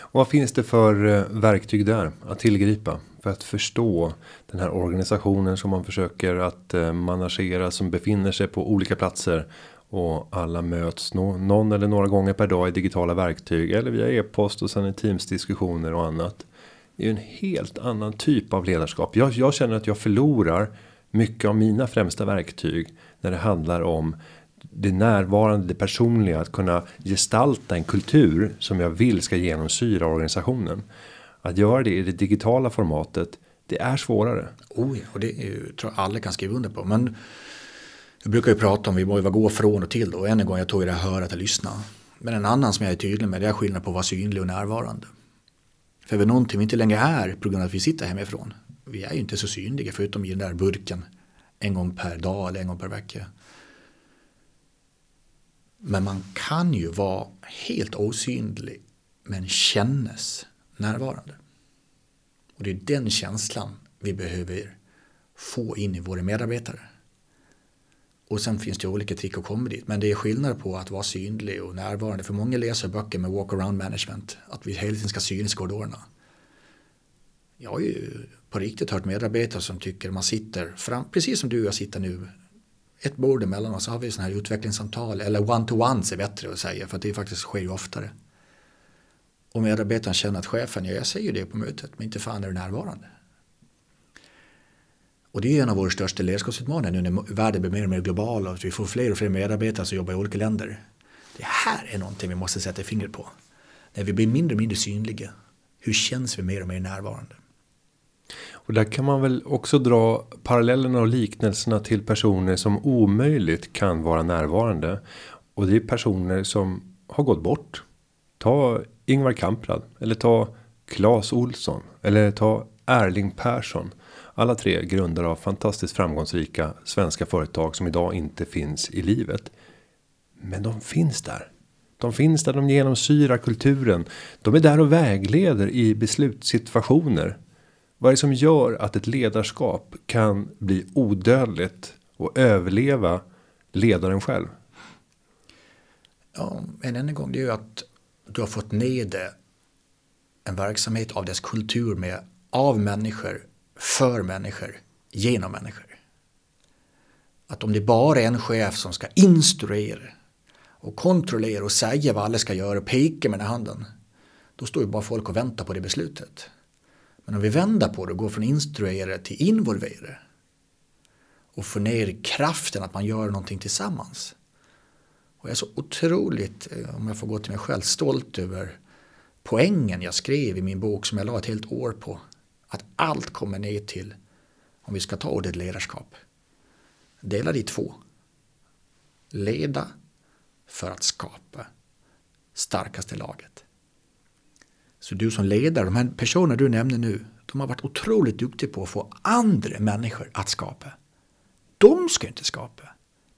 Och vad finns det för eh, verktyg där att tillgripa för att förstå den här organisationen som man försöker att eh, managera som befinner sig på olika platser och alla möts någon eller några gånger per dag i digitala verktyg eller via e-post och sen i teams diskussioner och annat. Det är ju en helt annan typ av ledarskap. Jag, jag känner att jag förlorar mycket av mina främsta verktyg när det handlar om det närvarande, det personliga, att kunna gestalta en kultur som jag vill ska genomsyra organisationen. Att göra det i det digitala formatet, det är svårare. Oh ja, och det är ju, tror jag alla kan skriva under på. Men jag brukar ju prata om vi behöver gå från och till då. En gång jag tog det här höra att lyssna. Men en annan som jag är tydlig med det är skillnad på att vara synlig och närvarande. För vi någonting vi inte längre är på grund av att vi sitter hemifrån. Vi är ju inte så synliga förutom i den där burken en gång per dag eller en gång per vecka. Men man kan ju vara helt osynlig men kännas närvarande. Och det är den känslan vi behöver få in i våra medarbetare. Och sen finns det olika trick att komma dit. Men det är skillnad på att vara synlig och närvarande. För många läser böcker med walk around management. Att vi hela tiden ska synas i korridorerna. Jag har ju på riktigt hört medarbetare som tycker man sitter fram, precis som du och jag sitter nu. Ett bord emellan och så har vi sådana här utvecklingssamtal. Eller one-to-ones är bättre att säga för att det faktiskt sker ju oftare. Och medarbetaren känner att chefen, ja jag säger det på mötet men inte fan är du närvarande. Och det är en av våra största ledarskapsutmaningar nu när världen blir mer och mer global och vi får fler och fler medarbetare som jobbar i olika länder. Det här är någonting vi måste sätta fingret på. När vi blir mindre och mindre synliga, hur känns vi mer och mer närvarande? Och där kan man väl också dra parallellerna och liknelserna till personer som omöjligt kan vara närvarande. Och det är personer som har gått bort. Ta Ingvar Kamprad eller ta Claes Olsson eller ta Erling Persson. Alla tre grundare av fantastiskt framgångsrika svenska företag som idag inte finns i livet. Men de finns där. De finns där, de genomsyrar kulturen. De är där och vägleder i beslutssituationer. Vad är det som gör att ett ledarskap kan bli odödligt och överleva ledaren själv? Ja, men än en gång, det är ju att du har fått ner det en verksamhet av dess kultur med av människor för människor, genom människor. Att om det bara är en chef som ska instruera och kontrollera och säga vad alla ska göra och peka med den handen. Då står ju bara folk och väntar på det beslutet. Men om vi vänder på det och går från instruerare till involverare och får ner kraften att man gör någonting tillsammans. Och jag är så otroligt, eh, om jag får gå till mig själv, stolt över poängen jag skrev i min bok som jag la ett helt år på. Att allt kommer ner till, om vi ska ta ordet ledarskap, dela i två. Leda för att skapa starkaste laget. Så du som ledare, de här personerna du nämner nu, de har varit otroligt duktiga på att få andra människor att skapa. De ska inte skapa.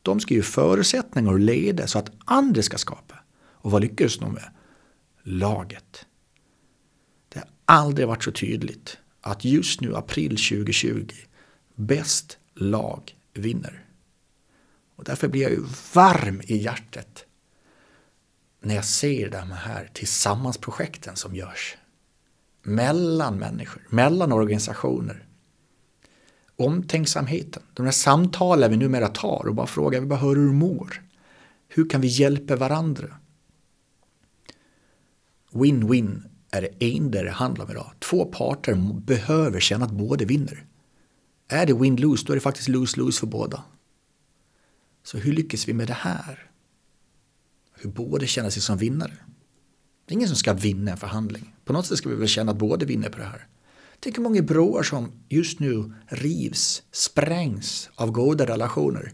De ska ju förutsättningar och leda så att andra ska skapa. Och vad lyckades de med? Laget. Det har aldrig varit så tydligt att just nu april 2020 bäst lag vinner. Och därför blir jag ju varm i hjärtat när jag ser de här tillsammansprojekten som görs. Mellan människor, mellan organisationer. Omtänksamheten, de här samtalen vi numera tar och bara frågar, vi bara hör hur du mår. Hur kan vi hjälpa varandra? Win-win är det enda det handlar om idag. Två parter behöver känna att båda vinner. Är det win-lose, då är det faktiskt lose-lose för båda. Så hur lyckas vi med det här? Hur båda känner sig som vinnare. Det är ingen som ska vinna en förhandling. På något sätt ska vi väl känna att båda vinner på det här. Tänk hur många broar som just nu rivs, sprängs av goda relationer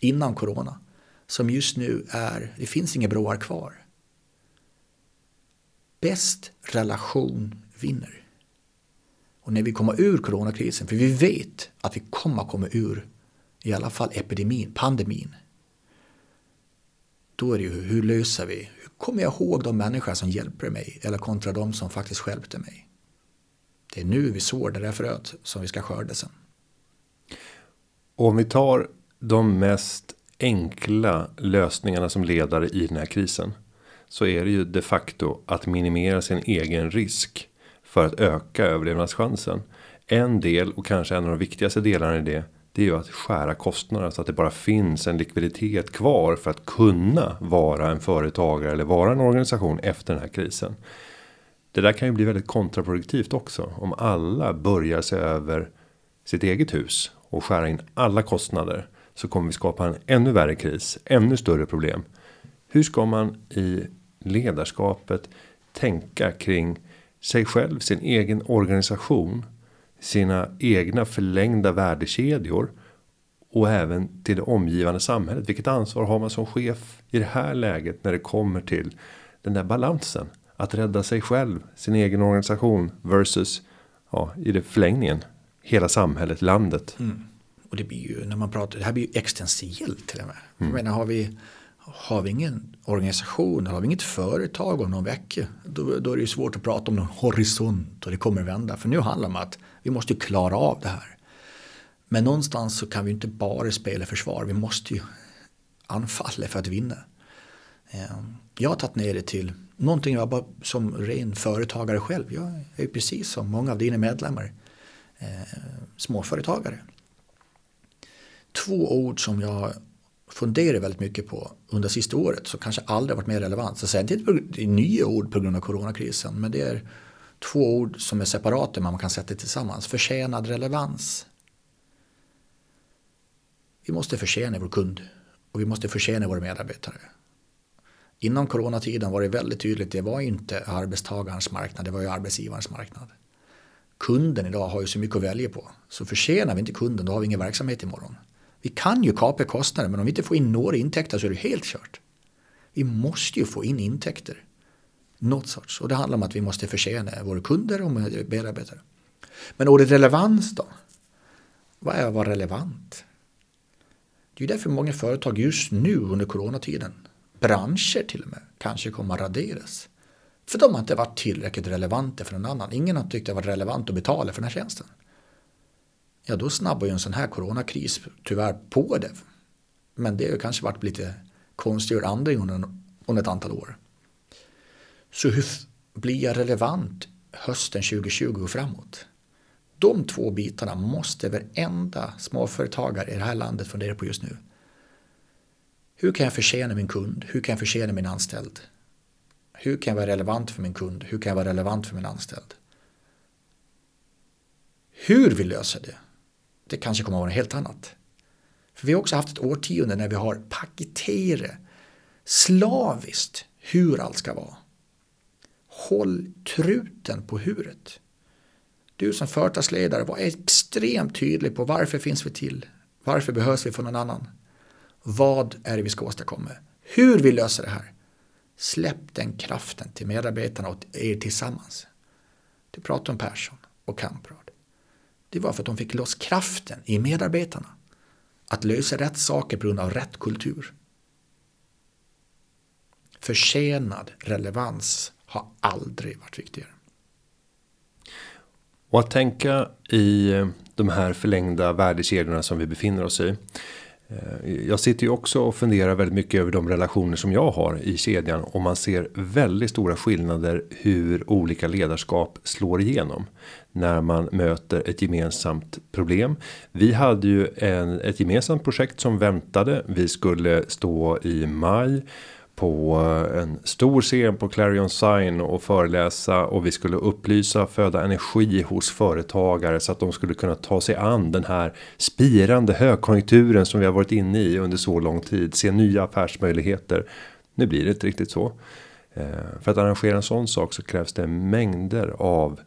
innan corona. Som just nu är, det finns inga broar kvar bäst relation vinner. Och när vi kommer ur coronakrisen, för vi vet att vi kommer komma ur i alla fall epidemin, pandemin. Då är det ju hur löser vi? Hur kommer jag ihåg de människor som hjälper mig eller kontra de som faktiskt hjälpte mig? Det är nu vi sår det där fröet som vi ska skörda sen. Om vi tar de mest enkla lösningarna som ledare i den här krisen så är det ju de facto att minimera sin egen risk för att öka överlevnadschansen. En del och kanske en av de viktigaste delarna i det. Det är ju att skära kostnaderna så att det bara finns en likviditet kvar för att kunna vara en företagare eller vara en organisation efter den här krisen. Det där kan ju bli väldigt kontraproduktivt också om alla börjar se över sitt eget hus och skära in alla kostnader så kommer vi skapa en ännu värre kris, ännu större problem. Hur ska man i ledarskapet tänka kring sig själv, sin egen organisation, sina egna förlängda värdekedjor och även till det omgivande samhället. Vilket ansvar har man som chef i det här läget när det kommer till den där balansen att rädda sig själv, sin egen organisation versus ja, i det förlängningen hela samhället, landet. Mm. Och det blir ju när man pratar, det här blir ju existentiellt till och med. Mm. Jag menar har vi har vi ingen organisation, har vi inget företag om någon vecka, då, då är det ju svårt att prata om någon horisont och det kommer vända. För nu handlar det om att vi måste klara av det här. Men någonstans så kan vi inte bara spela försvar, vi måste ju anfalla för att vinna. Eh, jag har tagit ner det till någonting jag bara som ren företagare själv. Jag är precis som många av dina medlemmar eh, småföretagare. Två ord som jag funderar väldigt mycket på under sista året Som kanske aldrig varit mer relevant. Så det är nya ord på grund av coronakrisen men det är två ord som är separata men man kan sätta tillsammans. Förtjänad relevans. Vi måste förtjäna vår kund och vi måste förtjäna våra medarbetare. Innan coronatiden var det väldigt tydligt, det var inte arbetstagarens marknad, det var ju arbetsgivarens marknad. Kunden idag har ju så mycket att välja på, så förtjänar vi inte kunden då har vi ingen verksamhet imorgon. Vi kan ju kapa kostnader men om vi inte får in några intäkter så är det helt kört. Vi måste ju få in intäkter. Något sorts. Och det handlar om att vi måste förtjäna våra kunder och medarbetare. Men ordet relevans då? Vad är att vara relevant? Det är ju därför många företag just nu under coronatiden, branscher till och med, kanske kommer att raderas. För de har inte varit tillräckligt relevanta för någon annan. Ingen har tyckt det varit relevant att betala för den här tjänsten ja då snabbar ju en sån här coronakris tyvärr på det. Men det har kanske varit lite konstgjord andning under, under ett antal år. Så hur blir jag relevant hösten 2020 och framåt? De två bitarna måste varenda småföretagare i det här landet fundera på just nu. Hur kan jag förtjäna min kund? Hur kan jag förtjäna min anställd? Hur kan jag vara relevant för min kund? Hur kan jag vara relevant för min anställd? Hur vi löser det, det kanske kommer att vara något helt annat. För vi har också haft ett årtionde när vi har paketerat slaviskt hur allt ska vara. Håll truten på huret. Du som företagsledare var extremt tydlig på varför finns vi till? Varför behövs vi för någon annan? Vad är det vi ska åstadkomma? Hur vi löser det här? Släpp den kraften till medarbetarna och er tillsammans. Du pratar om Persson och Kamprad det var för att de fick loss kraften i medarbetarna att lösa rätt saker på grund av rätt kultur. Förtjänad relevans har aldrig varit viktigare. Och att tänka i eh, de här förlängda värdekedjorna som vi befinner oss i. Eh, jag sitter ju också och funderar väldigt mycket över de relationer som jag har i kedjan och man ser väldigt stora skillnader hur olika ledarskap slår igenom när man möter ett gemensamt problem. Vi hade ju en, ett gemensamt projekt som väntade. Vi skulle stå i maj på en stor scen på Clarion Sign och föreläsa och vi skulle upplysa föda energi hos företagare så att de skulle kunna ta sig an den här spirande högkonjunkturen som vi har varit inne i under så lång tid. Se nya affärsmöjligheter. Nu blir det inte riktigt så. Eh, för att arrangera en sån sak så krävs det mängder av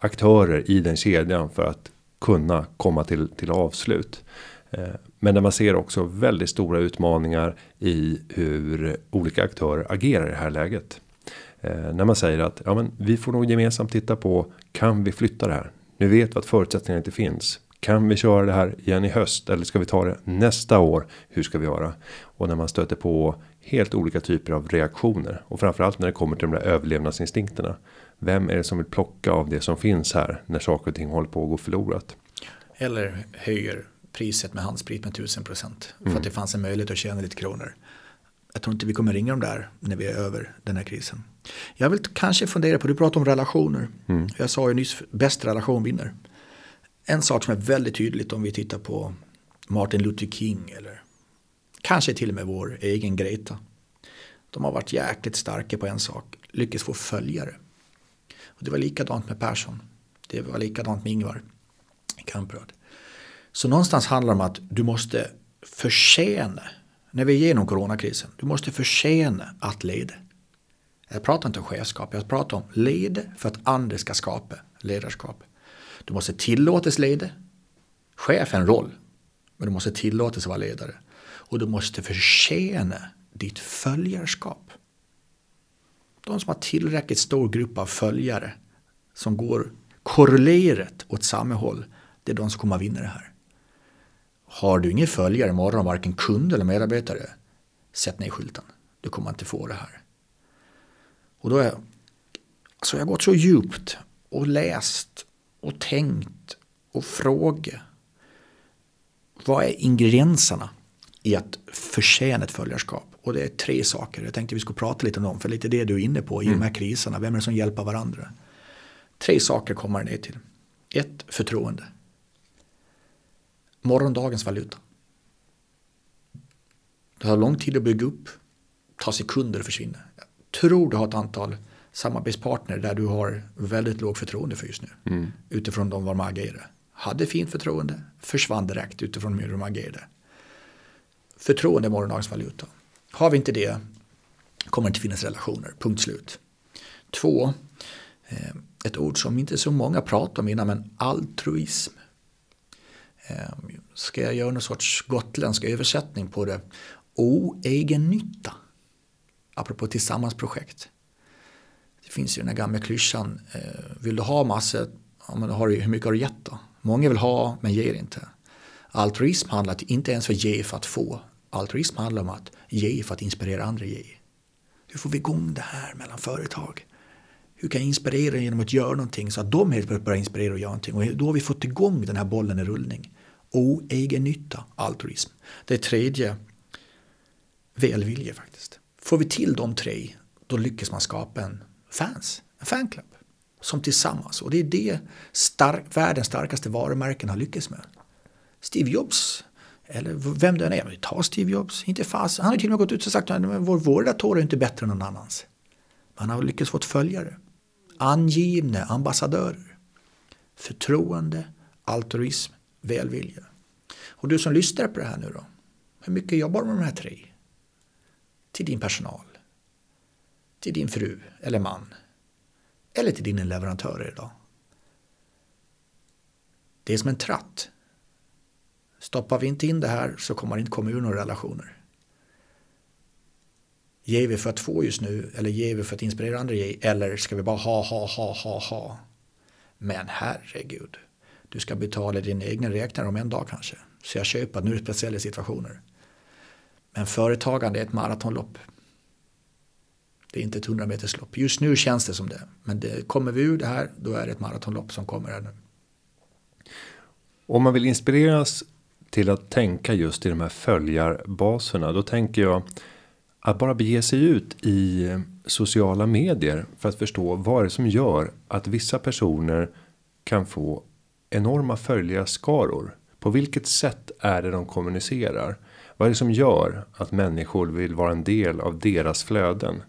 aktörer i den kedjan för att kunna komma till till avslut. Eh, men när man ser också väldigt stora utmaningar i hur olika aktörer agerar i det här läget. Eh, när man säger att ja, men vi får nog gemensamt titta på kan vi flytta det här? Nu vet vi att förutsättningarna inte finns. Kan vi köra det här igen i höst eller ska vi ta det nästa år? Hur ska vi göra? Och när man stöter på helt olika typer av reaktioner och framförallt när det kommer till de där överlevnadsinstinkterna. Vem är det som vill plocka av det som finns här när saker och ting håller på att gå förlorat? Eller höjer priset med handsprit med 1000 procent. Mm. För att det fanns en möjlighet att tjäna lite kronor. Jag tror inte vi kommer ringa dem där när vi är över den här krisen. Jag vill kanske fundera på, du pratar om relationer. Mm. Jag sa ju nyss, bäst relation vinner. En sak som är väldigt tydligt om vi tittar på Martin Luther King eller kanske till och med vår egen Greta. De har varit jäkligt starka på en sak, lyckats få följare. Och det var likadant med Persson. Det var likadant med Ingvar Kamprad. Så någonstans handlar det om att du måste förtjäna, när vi är igenom coronakrisen, du måste förtjäna att leda. Jag pratar inte om chefskap, jag pratar om leda för att andra ska skapa ledarskap. Du måste tillåtas leda. Chef är en roll, men du måste tillåtas vara ledare. Och du måste förtjäna ditt följarskap. De som har tillräckligt stor grupp av följare som går korrelerat åt samma håll, det är de som kommer att vinna det här. Har du ingen följare imorgon, varken kund eller medarbetare, sätt ner skylten. Du kommer inte få det här. Och då är alltså jag har gått så djupt och läst och tänkt och frågat. Vad är ingredienserna i att förtjäna ett följarskap? Och det är tre saker. Jag tänkte vi skulle prata lite om dem. För lite det du är inne på i mm. de här kriserna. Vem är det som hjälper varandra? Tre saker kommer det ner till. Ett, förtroende. Morgondagens valuta. Det har lång tid att bygga upp. Ta sekunder att försvinna. Jag tror du har ett antal samarbetspartner där du har väldigt lågt förtroende för just nu. Mm. Utifrån de var de agerade. Hade fint förtroende, försvann direkt utifrån hur de agerade. Förtroende är morgondagens valuta. Har vi inte det kommer det inte finnas relationer, punkt slut. Två, eh, ett ord som inte så många pratar om innan, men altruism. Ehm, ska jag göra någon sorts gotländsk översättning på det? Oegennytta. Apropå tillsammansprojekt. Det finns ju den här gamla klyschan, eh, vill du ha massor, ja, men har du, hur mycket har du gett då? Många vill ha men ger inte. Altruism handlar inte ens för att ge för att få. Altruism handlar om att ge för att inspirera andra ge. Hur får vi igång det här mellan företag? Hur kan jag inspirera genom att göra någonting så att de helt plötsligt börjar inspirera och göra någonting? Och då har vi fått igång den här bollen i rullning. Oegennytta altruism. Det tredje, välvilja faktiskt. Får vi till de tre, då lyckas man skapa en fans, en fanclub. Som tillsammans, och det är det stark, världens starkaste varumärken har lyckats med. Steve Jobs, eller vem det än är, ta Steve Jobs, inte fast. Han har till och med gått ut och sagt att vår, vår dator är inte bättre än någon annans. Man har lyckats få ett följare. Angivna ambassadörer. Förtroende, altruism, välvilja. Och du som lyssnar på det här nu då. Hur mycket jobbar du med de här tre? Till din personal till din fru eller man eller till dina leverantörer idag. Det är som en tratt. Stoppar vi inte in det här så kommer det inte komma ur några relationer. Ger vi för att få just nu eller ger vi för att inspirera andra ge eller ska vi bara ha, ha, ha, ha, ha. Men herregud, du ska betala din egna räknare om en dag kanske. Så jag köper att nu är det speciella situationer. Men företagande är ett maratonlopp. Det är inte ett 100. Just nu känns det som det. Men det, kommer vi ur det här, då är det ett maratonlopp som kommer här nu. Om man vill inspireras till att tänka just i de här följarbaserna, då tänker jag att bara bege sig ut i sociala medier för att förstå vad det är som gör att vissa personer kan få enorma följarskaror. På vilket sätt är det de kommunicerar? Vad är det som gör att människor vill vara en del av deras flöden?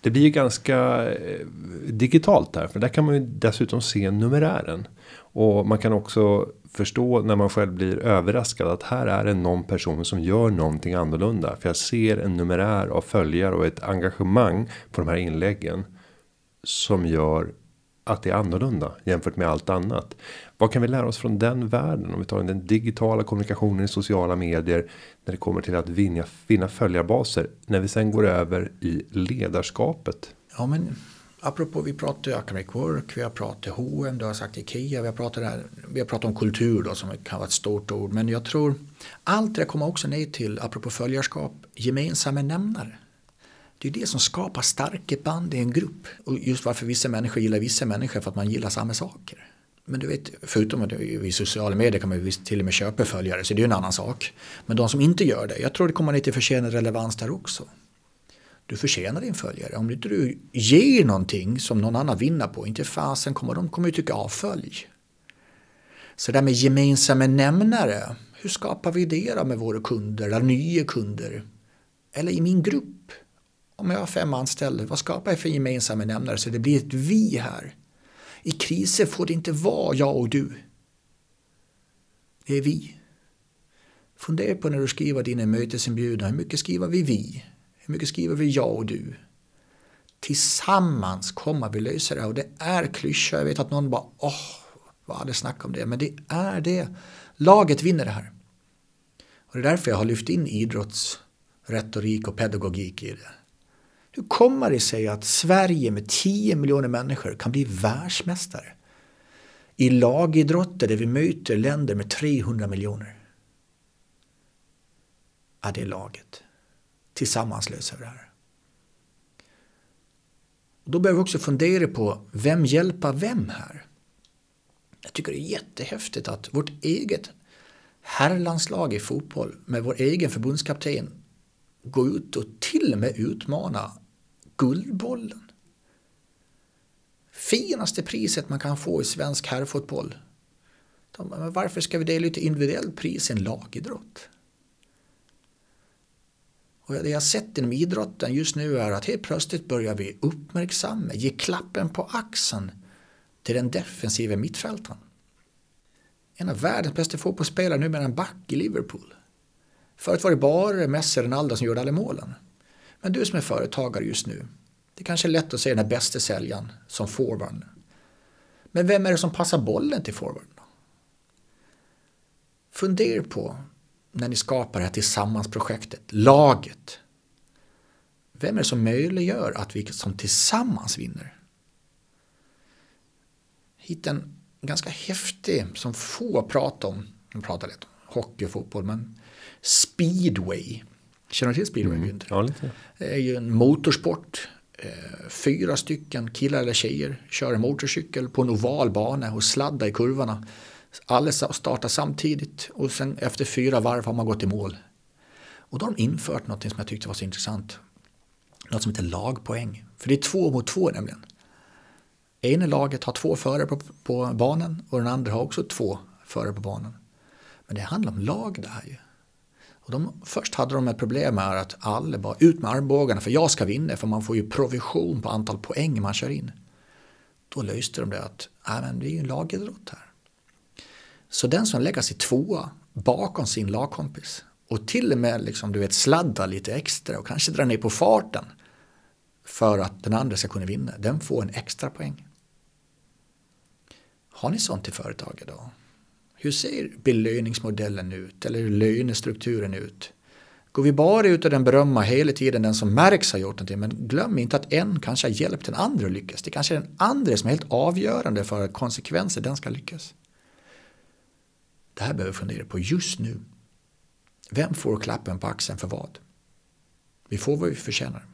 Det blir ju ganska eh, digitalt här, för där kan man ju dessutom se numerären. Och man kan också förstå när man själv blir överraskad att här är det någon person som gör någonting annorlunda. För jag ser en numerär av följare och ett engagemang på de här inläggen. Som gör att det är annorlunda jämfört med allt annat. Vad kan vi lära oss från den världen om vi tar den digitala kommunikationen i sociala medier när det kommer till att vinna, finna följarbaser när vi sen går över i ledarskapet? Ja, men apropå vi pratar Academic Work, vi har pratat H&M, du har sagt Ikea, vi har pratat, där, vi har pratat om kultur då som kan vara ett stort ord, men jag tror allt det kommer också ner till, apropå följarskap, gemensamma nämnare. Det är det som skapar starka band i en grupp. Och just varför vissa människor gillar vissa människor för att man gillar samma saker. Men du vet, förutom att i sociala medier kan man ju till och med köpa följare så det är ju en annan sak. Men de som inte gör det, jag tror det kommer lite förtjänad relevans där också. Du förtjänar din följare. Om inte du ger någonting som någon annan vinner på, inte fasen kommer de kommer ju tycka avfölj. Så det där med gemensamma nämnare, hur skapar vi det då med våra kunder, eller nya kunder? Eller i min grupp? Om jag har fem anställda, vad skapar jag för gemensamma nämnare så det blir ett vi här? I kriser får det inte vara jag och du. Det är vi. Fundera på när du skriver dina mötesinbjudningar. hur mycket skriver vi vi? Hur mycket skriver vi jag och du? Tillsammans kommer vi lösa det och det är klyscha. Jag vet att någon bara åh, vad hade snack om det? Men det är det. Laget vinner det här. Och det är därför jag har lyft in idrottsretorik och pedagogik i det. Hur kommer det sig att Sverige med 10 miljoner människor kan bli världsmästare? I lagidrotter där vi möter länder med 300 miljoner. Ja, det är laget. Tillsammans löser vi det här. Och då behöver vi också fundera på vem hjälper vem här? Jag tycker det är jättehäftigt att vårt eget herrlandslag i fotboll med vår egen förbundskapten gå ut och till och med utmana Guldbollen. Finaste priset man kan få i svensk herrfotboll. Varför ska vi dela ut individuellt pris i en lagidrott? Och det jag sett inom idrotten just nu är att helt plötsligt börjar vi uppmärksamma, ge klappen på axeln till den defensiva mittfältaren. En av världens bästa fotbollsspelare, numera en back i Liverpool. Förut var det bara Messi och Ronaldo som gjorde alla målen. Men du som är företagare just nu, det kanske är lätt att se den här bästa säljaren som forward. Men vem är det som passar bollen till forwarden? Fundera på när ni skapar det här tillsammans-projektet, laget. Vem är det som möjliggör att vi som tillsammans vinner? Hitta en ganska häftig, som få pratar om, de pratar lite om hockey och fotboll, men speedway. Känner du till speedway? Mm. Ja, lite. Det är ju en motorsport. Eh, fyra stycken killar eller tjejer kör en motorcykel på en oval bana och sladdar i kurvorna. Alla startar samtidigt och sen efter fyra varv har man gått i mål. Och då har de infört något som jag tyckte var så intressant. Något som heter lagpoäng. För det är två mot två nämligen. Ena laget har två förare på, på banan och den andra har också två förare på banan. Men det handlar om lag det här ju. Och de, först hade de ett problem med att alla bara ut med armbågarna för jag ska vinna för man får ju provision på antal poäng man kör in. Då löste de det att men det är ju en lagidrott här. Så den som lägger sig tvåa bakom sin lagkompis och till och med liksom, du vet, sladdar lite extra och kanske drar ner på farten för att den andra ska kunna vinna, den får en extra poäng. Har ni sånt i företag idag? Hur ser belöningsmodellen ut eller hur lönestrukturen ut? Går vi bara ut och den berömma hela tiden den som märks har gjort någonting men glöm inte att en kanske har hjälpt den andra att lyckas. Det kanske är den andra som är helt avgörande för konsekvenser den ska lyckas. Det här behöver vi fundera på just nu. Vem får klappen på axeln för vad? Vi får vad vi förtjänar.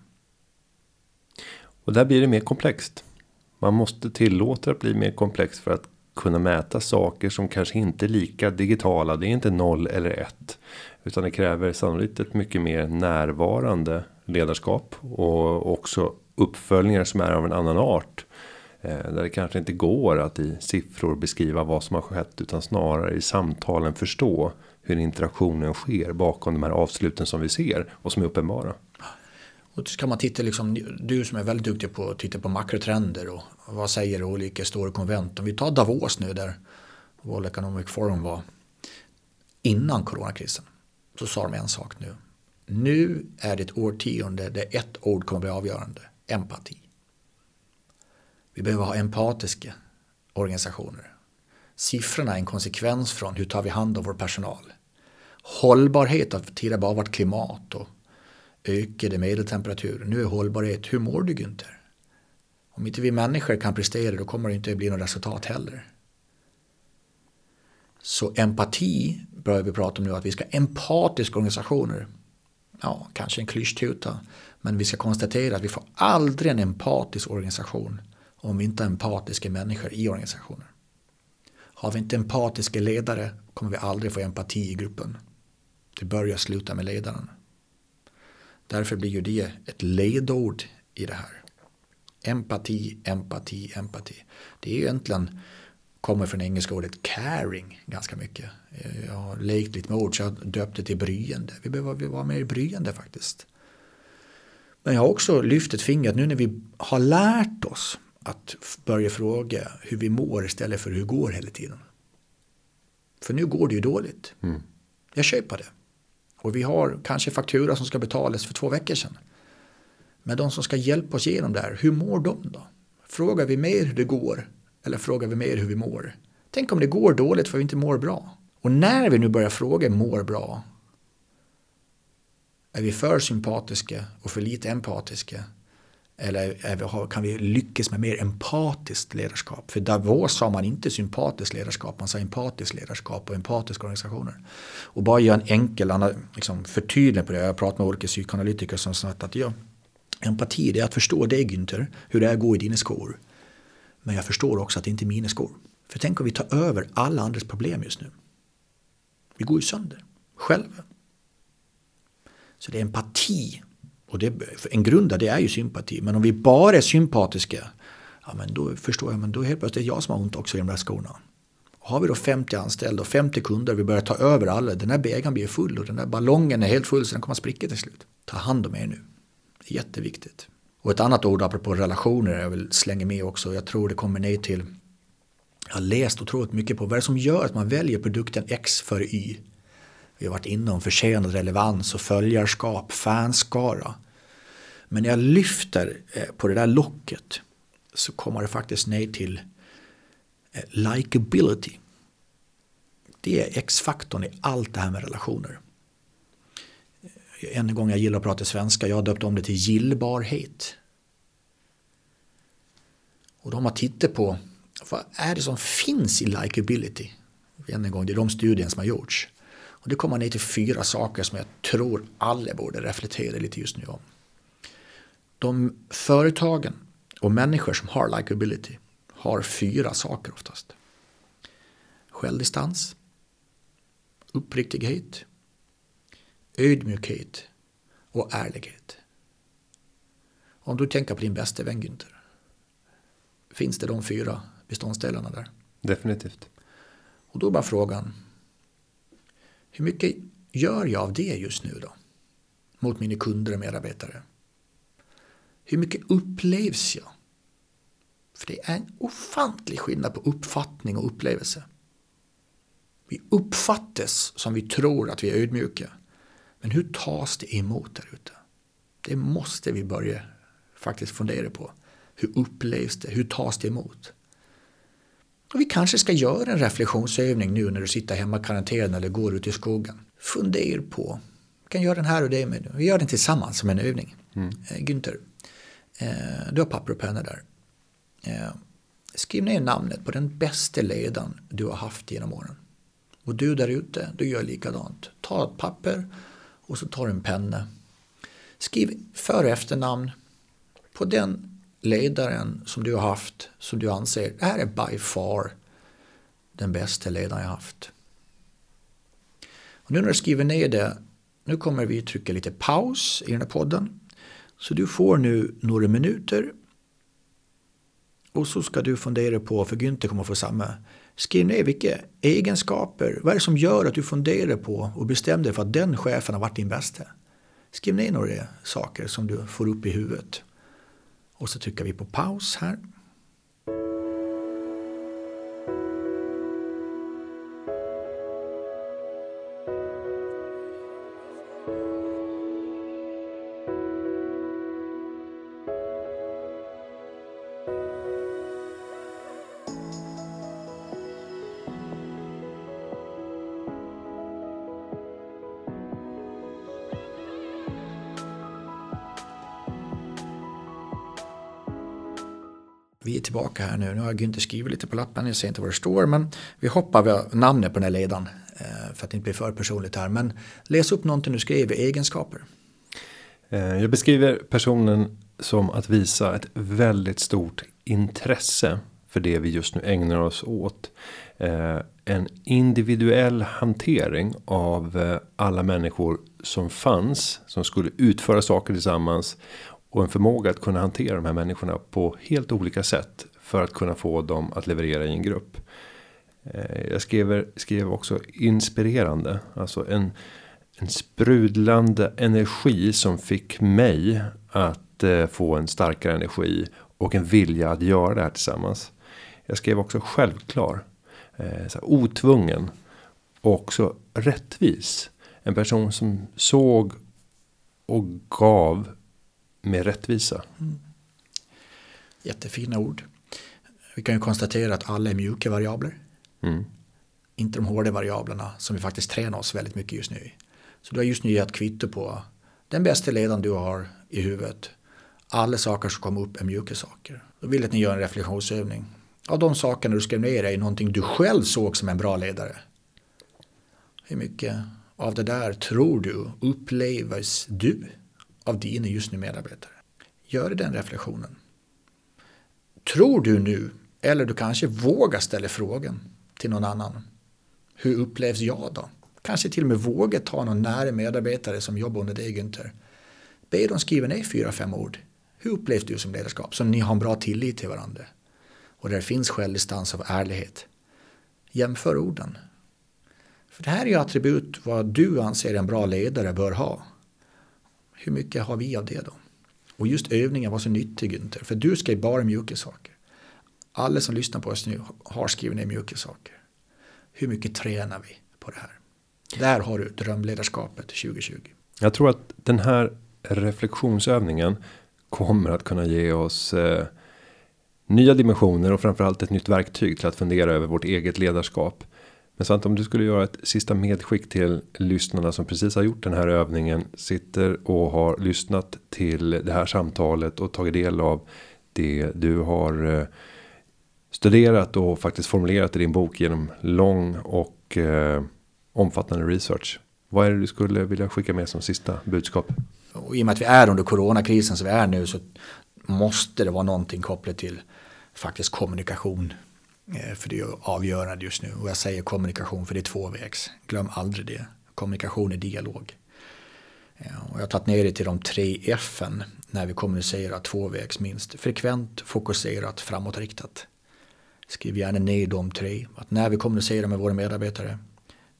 Och där blir det mer komplext. Man måste tillåta att bli mer komplext för att kunna mäta saker som kanske inte är lika digitala. Det är inte noll eller ett. Utan det kräver sannolikt ett mycket mer närvarande ledarskap. Och också uppföljningar som är av en annan art. Eh, där det kanske inte går att i siffror beskriva vad som har skett. Utan snarare i samtalen förstå hur interaktionen sker bakom de här avsluten som vi ser. Och som är uppenbara. Och så kan man titta, liksom, du som är väldigt duktig på att titta på makrotrender och vad säger olika stora konvent. Om vi tar Davos nu där World Economic Forum var innan coronakrisen. Så sa de en sak nu. Nu är det ett årtionde där ett ord kommer att bli avgörande. Empati. Vi behöver ha empatiska organisationer. Siffrorna är en konsekvens från hur tar vi hand om vår personal. Hållbarhet har tidigare bara varit klimat och ökade medeltemperatur. Nu är hållbarhet, hur mår du Günther? Om inte vi människor kan prestera då kommer det inte bli något resultat heller. Så empati börjar vi prata om nu, att vi ska ha empatiska organisationer. Ja, kanske en klyschtuta, men vi ska konstatera att vi får aldrig en empatisk organisation om vi inte har empatiska människor i organisationen. Har vi inte empatiska ledare kommer vi aldrig få empati i gruppen. Det börjar sluta med ledaren. Därför blir ju det ett ledord i det här. Empati, empati, empati. Det är ju egentligen kommer från engelska ordet caring ganska mycket. Jag har lekt lite med ord så jag döpte till bryende. Vi behöver vara mer bryende faktiskt. Men jag har också lyft ett finger att nu när vi har lärt oss att börja fråga hur vi mår istället för hur det går hela tiden. För nu går det ju dåligt. Mm. Jag köper det. Och vi har kanske faktura som ska betalas för två veckor sedan. Men de som ska hjälpa oss igenom det här, hur mår de då? Frågar vi mer hur det går eller frågar vi mer hur vi mår? Tänk om det går dåligt för vi inte mår bra. Och när vi nu börjar fråga mår bra är vi för sympatiska och för lite empatiska? Eller vi, kan vi lyckas med mer empatiskt ledarskap? För Davos sa man inte sympatiskt ledarskap, man sa empatiskt ledarskap och empatiska organisationer. Och bara göra en enkel liksom, förtydligande på det. Jag har pratat med olika psykoanalytiker som sagt att ja, empati det är att förstå dig Günther, hur det är att gå i dina skor. Men jag förstår också att det inte är mina skor. För tänk om vi tar över alla andras problem just nu. Vi går ju sönder, själva. Så det är empati. Och det, en grund där det är ju sympati. Men om vi bara är sympatiska, ja men då förstår jag, men då helt plötsligt är det jag som har ont också i de där skorna. Och har vi då 50 anställda och 50 kunder och vi börjar ta över alla, den här bägaren blir full och den här ballongen är helt full så den kommer att spricka till slut. Ta hand om er nu. Det är jätteviktigt. Och ett annat ord apropå relationer jag vill slänga med också, jag tror det kommer ner till jag har läst otroligt mycket på vad det är som gör att man väljer produkten X för Y. Vi har varit inom försenad relevans och följarskap, fanskara. Men när jag lyfter eh, på det där locket så kommer det faktiskt ner till eh, likability. Det är X-faktorn i allt det här med relationer. Eh, en gång jag gillar att prata svenska, jag har döpt om det till gillbarhet. Och de har tittat på vad är det som finns i likability? Än en gång, det är de studierna som har gjorts. Och det kommer ner till fyra saker som jag tror alla borde reflektera lite just nu om. De företagen och människor som har likability har fyra saker oftast. Självdistans, uppriktighet, ödmjukhet och ärlighet. Om du tänker på din bästa vän Günther, finns det de fyra beståndsdelarna där? Definitivt. Och då är bara frågan, hur mycket gör jag av det just nu då? Mot mina kunder och medarbetare. Hur mycket upplevs jag? För det är en ofantlig skillnad på uppfattning och upplevelse. Vi uppfattas som vi tror att vi är ödmjuka. Men hur tas det emot där ute? Det måste vi börja faktiskt fundera på. Hur upplevs det? Hur tas det emot? Och vi kanske ska göra en reflektionsövning nu när du sitter hemma i karantän eller går ut i skogen. Fundera på, vi kan göra den här och det med. Vi gör den tillsammans som en övning. Mm. Eh, Günther, eh, du har papper och penna där. Eh, skriv ner namnet på den bästa ledaren du har haft genom åren. Och du där ute, du gör likadant. Ta ett papper och så tar du en penna. Skriv för och efternamn på den ledaren som du har haft, som du anser, det här är by far den bästa ledaren jag haft. Och nu när du skriver ner det, nu kommer vi trycka lite paus i den här podden. Så du får nu några minuter och så ska du fundera på, för Günther kommer få samma, skriv ner vilka egenskaper, vad är det som gör att du funderar på och bestämde dig för att den chefen har varit din bästa. Skriv ner några saker som du får upp i huvudet. Och så trycker vi på paus här. Tillbaka här nu. Nu har Günther skrivit lite på lappen. Jag ser inte vad det står. Men vi hoppar vid namnet på den här ledaren. Eh, för att det inte blir för personligt här. Men läs upp någonting du skrev i egenskaper. Eh, jag beskriver personen som att visa ett väldigt stort intresse för det vi just nu ägnar oss åt. Eh, en individuell hantering av alla människor som fanns som skulle utföra saker tillsammans och en förmåga att kunna hantera de här människorna på helt olika sätt för att kunna få dem att leverera i en grupp. Eh, jag skrev, skrev också inspirerande, alltså en, en sprudlande energi som fick mig att eh, få en starkare energi och en vilja att göra det här tillsammans. Jag skrev också självklar, eh, så här, otvungen och också rättvis. En person som såg och gav med rättvisa. Mm. Jättefina ord. Vi kan ju konstatera att alla är mjuka variabler. Mm. Inte de hårda variablerna som vi faktiskt tränar oss väldigt mycket just nu Så du har just nu gett kvitto på den bästa ledaren du har i huvudet. Alla saker som kommer upp är mjuka saker. Då vill jag att ni gör en reflektionsövning. Av de sakerna du skrev ner är någonting du själv såg som en bra ledare. Hur mycket av det där tror du upplevs du av dina just nu medarbetare? Gör den reflektionen. Tror du nu, eller du kanske vågar ställa frågan till någon annan. Hur upplevs jag då? Kanske till och med våga ta någon nära medarbetare som jobbar under dig Günther. Be dem skriva ner fyra, fem ord. Hur upplevs du som ledarskap? Så ni har en bra tillit till varandra. Och där finns självdistans av ärlighet. Jämför orden. För det här är ju attribut vad du anser en bra ledare bör ha. Hur mycket har vi av det då? Och just övningen var så nyttig Günther, för du skrev bara mjuka saker. Alla som lyssnar på oss nu har skrivit ner mjuka saker. Hur mycket tränar vi på det här? Där har du drömledarskapet 2020. Jag tror att den här reflektionsövningen kommer att kunna ge oss eh, nya dimensioner och framförallt ett nytt verktyg till att fundera över vårt eget ledarskap. Men Svante, om du skulle göra ett sista medskick till lyssnarna som precis har gjort den här övningen sitter och har lyssnat till det här samtalet och tagit del av det du har eh, studerat och faktiskt formulerat i din bok genom lång och eh, omfattande research. Vad är det du skulle vilja skicka med som sista budskap? Och I och med att vi är under coronakrisen som vi är nu så måste det vara någonting kopplat till faktiskt kommunikation. Eh, för det är avgörande just nu. Och jag säger kommunikation för det är tvåvägs. Glöm aldrig det. Kommunikation är dialog. Eh, och jag har tagit ner det till de tre F när vi kommunicerar tvåvägs minst. Frekvent, fokuserat, framåtriktat. Skriv gärna ner de tre. Att när vi kommunicerar med våra medarbetare.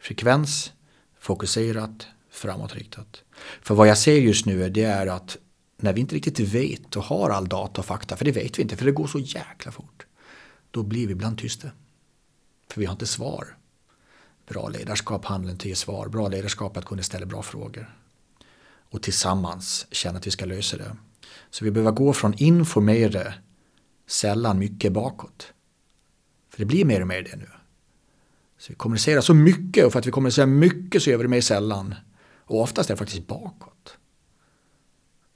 Frekvens, fokuserat, framåtriktat. För vad jag ser just nu är det är att när vi inte riktigt vet och har all data och fakta, för det vet vi inte, för det går så jäkla fort. Då blir vi ibland tysta. För vi har inte svar. Bra ledarskap handlar inte om att ge svar. Bra ledarskap är att kunna ställa bra frågor. Och tillsammans känna att vi ska lösa det. Så vi behöver gå från informera sällan mycket bakåt. För det blir mer och mer det nu. Så vi kommunicerar så mycket och för att vi kommunicerar mycket så gör vi det mer sällan. Och oftast är det faktiskt bakåt.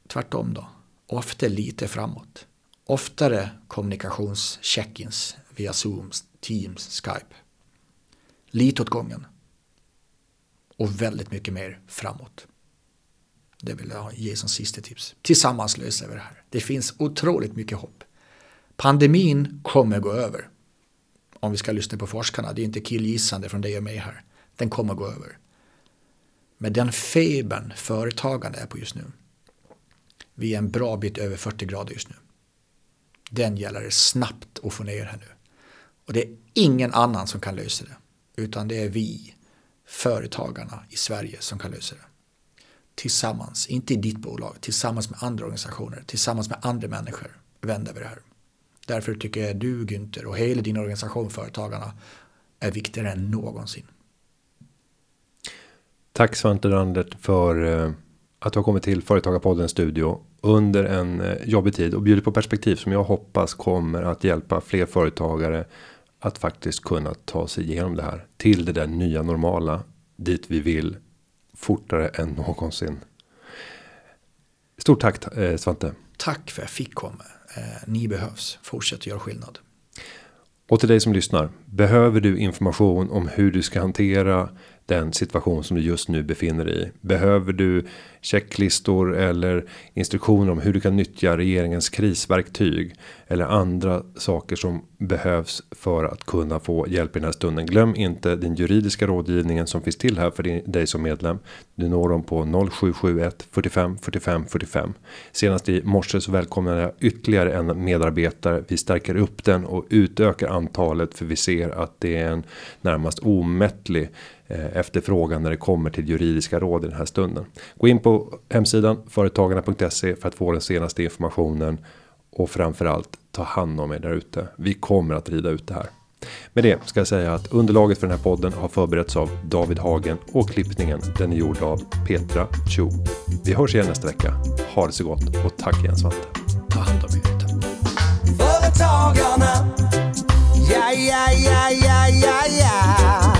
Tvärtom då. Ofta lite framåt. Oftare kommunikationscheckins via Zoom, Teams, Skype. Lite åt gången. Och väldigt mycket mer framåt. Det vill jag ge som sista tips. Tillsammans löser vi det här. Det finns otroligt mycket hopp. Pandemin kommer gå över om vi ska lyssna på forskarna, det är inte killgissande från dig och mig här, den kommer gå över. Men den febern företagande är på just nu, vi är en bra bit över 40 grader just nu. Den gäller det snabbt att få ner här nu. Och det är ingen annan som kan lösa det, utan det är vi, företagarna i Sverige som kan lösa det. Tillsammans, inte i ditt bolag, tillsammans med andra organisationer, tillsammans med andra människor vänder vi det här. Därför tycker jag du Günther och hela din organisation Företagarna är viktigare än någonsin. Tack Svante Randert för eh, att du har kommit till Företagarpodden studio under en eh, jobbig tid och bjudit på perspektiv som jag hoppas kommer att hjälpa fler företagare att faktiskt kunna ta sig igenom det här till det där nya normala dit vi vill fortare än någonsin. Stort tack eh, Svante. Tack för att jag fick komma. Eh, ni behövs. Fortsätt göra skillnad. Och till dig som lyssnar. Behöver du information om hur du ska hantera den situation som du just nu befinner dig i. Behöver du checklistor eller instruktioner om hur du kan nyttja regeringens krisverktyg eller andra saker som behövs för att kunna få hjälp i den här stunden. Glöm inte den juridiska rådgivningen som finns till här för dig som medlem. Du når dem på 0771 45 45 45. Senast i morse så välkomnade jag ytterligare en medarbetare. Vi stärker upp den och utökar antalet för vi ser att det är en närmast omättlig Eh, efterfrågan när det kommer till juridiska råd i den här stunden. Gå in på hemsidan företagarna.se för att få den senaste informationen och framförallt ta hand om er där ute. Vi kommer att rida ut det här. Med det ska jag säga att underlaget för den här podden har förberetts av David Hagen och klippningen den är gjord av Petra Chu. Vi hörs igen nästa vecka. Ha det så gott och tack igen Svante. Ta hand om er. Företagarna, ja, ja, ja, ja, ja, ja.